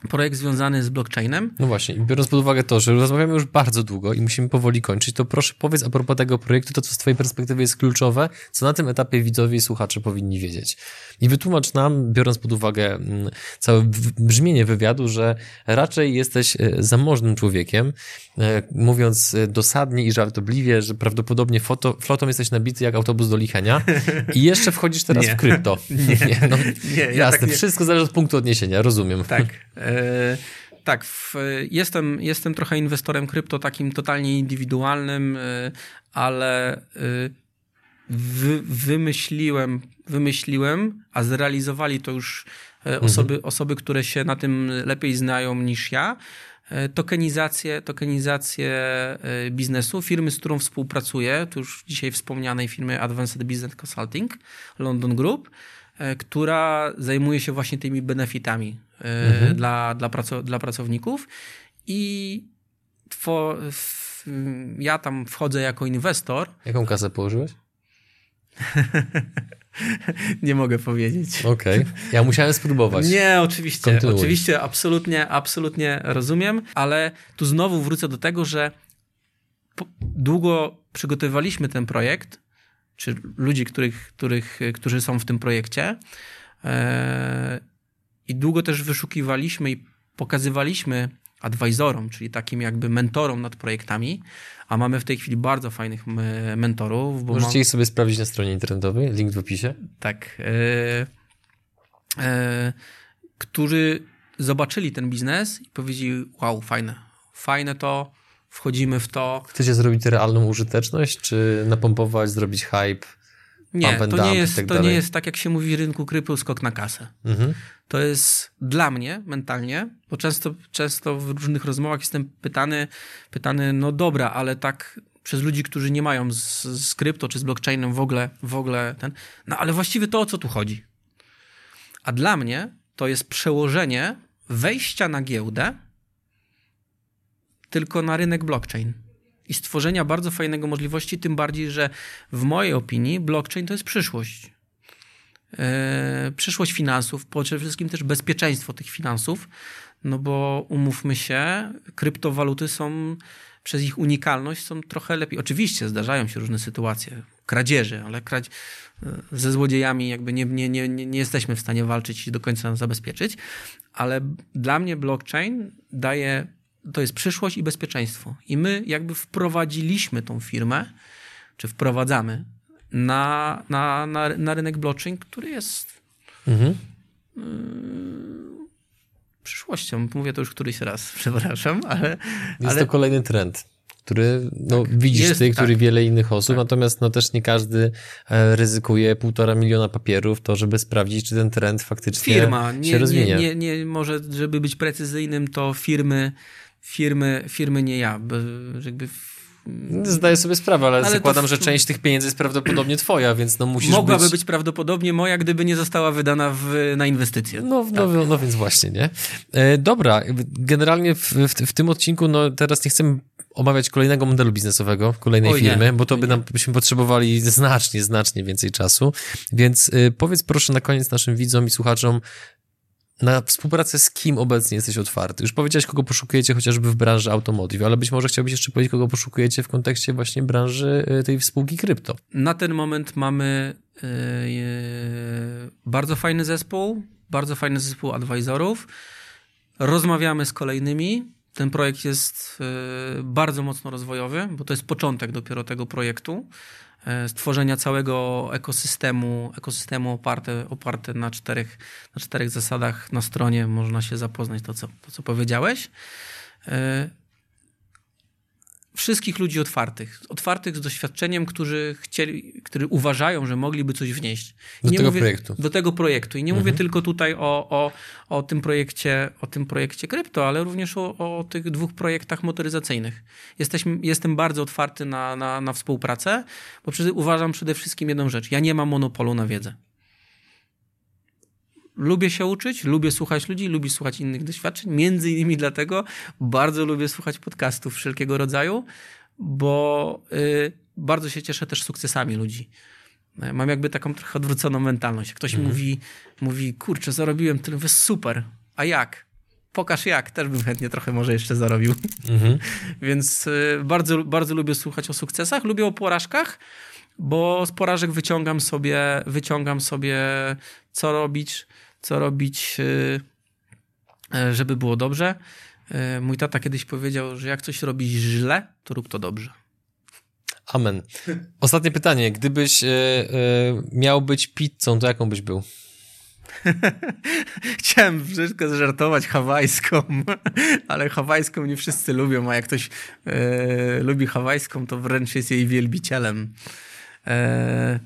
Projekt związany z blockchainem. No właśnie, biorąc pod uwagę to, że rozmawiamy już bardzo długo i musimy powoli kończyć, to proszę powiedz a propos tego projektu, to co z twojej perspektywy jest kluczowe, co na tym etapie widzowie i słuchacze powinni wiedzieć. I wytłumacz nam, biorąc pod uwagę mm, całe brzmienie wywiadu, że raczej jesteś e, zamożnym człowiekiem, e, mówiąc e, dosadnie i żartobliwie, że prawdopodobnie foto, flotą jesteś nabity jak autobus do Lichenia i jeszcze wchodzisz teraz Nie. w krypto. Nie. nie, no, Nie, ja jasne, tak nie- wszystko zależy od punktu odniesienia, rozumiem. Tak. E, tak, w, jestem, jestem trochę inwestorem krypto takim totalnie indywidualnym, e, ale e, wy, wymyśliłem, wymyśliłem, a zrealizowali to już e, osoby, osoby, które się na tym lepiej znają niż ja. e, Tokenizację, tokenizację e, biznesu, firmy, z którą współpracuję, to już dzisiaj wspomnianej firmy Advanced Business Consulting, London Group, e, która zajmuje się właśnie tymi benefitami e, dla, dla, praco, dla pracowników i two, w, ja tam wchodzę jako inwestor. Jaką kasę położyłeś? Nie mogę powiedzieć. Okej. Ja musiałem spróbować. Nie, oczywiście. Kontynuuj. Oczywiście, absolutnie, absolutnie rozumiem, ale tu znowu wrócę do tego, że długo przygotowywaliśmy ten projekt, czy ludzi, których, których, którzy są w tym projekcie e, i długo też wyszukiwaliśmy i pokazywaliśmy advisorom, czyli takim jakby mentorom nad projektami, a mamy w tej chwili bardzo fajnych me- mentorów. Bo Możecie mam- ich sobie sprawdzić na stronie internetowej, link w opisie. tak. E, e, którzy zobaczyli ten biznes i powiedzieli: Wow, fajne, fajne to, wchodzimy w to. Chcecie zrobić realną użyteczność, czy napompować, zrobić hype? Nie, to nie, jest, tak to dalej. nie jest tak, jak się mówi w rynku krypto, skok na kasę. Mhm. To jest dla mnie mentalnie, bo często, często w różnych rozmowach jestem pytany, pytany, no dobra, ale tak przez ludzi, którzy nie mają z, z krypto czy z blockchainem w ogóle, w ogóle ten, no ale właściwie to o co tu chodzi? A dla mnie to jest przełożenie wejścia na giełdę tylko na rynek blockchain i stworzenia bardzo fajnego możliwości, tym bardziej, że w mojej opinii blockchain to jest przyszłość e, przyszłość finansów, przede wszystkim też bezpieczeństwo tych finansów, no bo umówmy się, kryptowaluty są przez ich unikalność są trochę lepiej. Oczywiście zdarzają się różne sytuacje, kradzieży, ale kradzież ze złodziejami jakby nie, nie, nie, nie jesteśmy w stanie walczyć i do końca zabezpieczyć, ale dla mnie blockchain daje, to jest przyszłość i bezpieczeństwo. I my jakby wprowadziliśmy tą firmę, czy wprowadzamy na, na, na, na rynek blockchain, który jest Mhm. przyszłością. Mówię to już któryś raz, przepraszam, ale, Jest ale to kolejny trend, który no, widzisz jest, ty, który tak. wiele innych osób, natomiast no, też nie każdy e, ryzykuje półtora miliona papierów, to żeby sprawdzić, czy ten trend faktycznie firma, się nie, rozwinie. nie, nie, nie, może, żeby być precyzyjnym, to firmy, firmy, firmy nie ja. Bo jakby Zdaję sobie sprawę, ale, Ale zakładam, w- że część tych pieniędzy jest prawdopodobnie twoja, więc no musisz mogłaby być... być... prawdopodobnie moja, gdyby nie została wydana w, na inwestycje. No, no, no więc właśnie, nie? E, dobra, generalnie w, w, w tym odcinku, no teraz nie chcemy omawiać kolejnego modelu biznesowego, kolejnej Oj nie, firmy, bo to by nam, byśmy potrzebowali znacznie, znacznie więcej czasu. Więc y, powiedz proszę na koniec naszym widzom i słuchaczom, na współpracę z kim obecnie jesteś otwarty? Już powiedziałeś, kogo poszukujecie chociażby w branży automotive, ale być może chciałbyś jeszcze powiedzieć, kogo poszukujecie w kontekście właśnie branży y, tej spółki krypto. Na ten moment mamy e, e, bardzo fajny zespół, bardzo fajny zespół advisorów. Rozmawiamy z kolejnymi. Ten projekt jest e, bardzo mocno rozwojowy, bo to jest początek dopiero tego projektu. E, Stworzenia całego ekosystemu, ekosystemu oparte, oparte na, czterech, na czterech zasadach na stronie. Można się zapoznać to, co, to, co powiedziałeś. Wszystkich ludzi otwartych, otwartych z doświadczeniem, którzy chcieli, którzy uważają, że mogliby coś wnieść. I Do tego mówię, projektu. Do tego projektu. I nie mówię tylko tutaj o, o, o, tym projekcie, o tym projekcie krypto, ale również o, o tych dwóch projektach motoryzacyjnych. Jesteśmy, jestem bardzo otwarty na, na, na współpracę, bo przy, uważam przede wszystkim jedną rzecz. Ja nie mam monopolu na wiedzę. Lubię się uczyć, lubię słuchać ludzi, lubię słuchać innych doświadczeń. Między innymi dlatego bardzo lubię słuchać podcastów wszelkiego rodzaju, bo y, bardzo się cieszę też sukcesami ludzi. Mam jakby taką trochę odwróconą mentalność. Jak ktoś mówi, mówi, kurczę, zarobiłem tyle, mówię, super, a jak? pokaż jak, też bym chętnie trochę może jeszcze zarobił. Mhm. Więc y, bardzo, bardzo lubię słuchać o sukcesach, lubię o porażkach, bo z porażek wyciągam sobie, wyciągam sobie co robić, co robić, y, y, żeby było dobrze. Mój tata kiedyś powiedział, że jak coś robisz źle, to rób to dobrze. Amen. Ostatnie pytanie. Gdybyś miał być pizzą, to jaką byś był? Chciałem wszystko zżartować hawajską, ale hawajską nie wszyscy lubią, a jak ktoś e, lubi hawajską, to wręcz jest jej wielbicielem. E,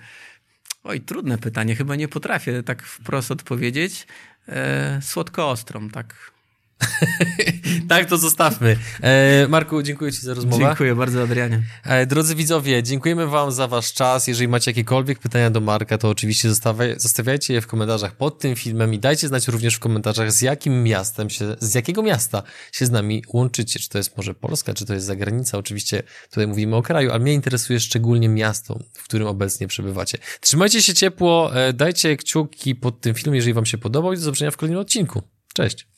oj, trudne pytanie, chyba nie potrafię tak wprost odpowiedzieć. E, słodko-ostrą, tak tak, to zostawmy. E, Marku, dziękuję Ci za rozmowę. Dziękuję bardzo, Adrianie. E, drodzy widzowie, dziękujemy Wam za Wasz czas. Jeżeli macie jakiekolwiek pytania do Marka, to oczywiście zostawiaj, zostawiajcie je w komentarzach pod tym filmem i dajcie znać również w komentarzach, z jakim miastem się, z jakiego miasta się z nami łączycie. Czy to jest może Polska, czy to jest zagranica. Oczywiście tutaj mówimy o kraju, ale mnie interesuje szczególnie miasto, w którym obecnie przebywacie. Trzymajcie się ciepło, e, dajcie kciuki pod tym filmem, jeżeli Wam się podobał i do zobaczenia w kolejnym odcinku. Cześć.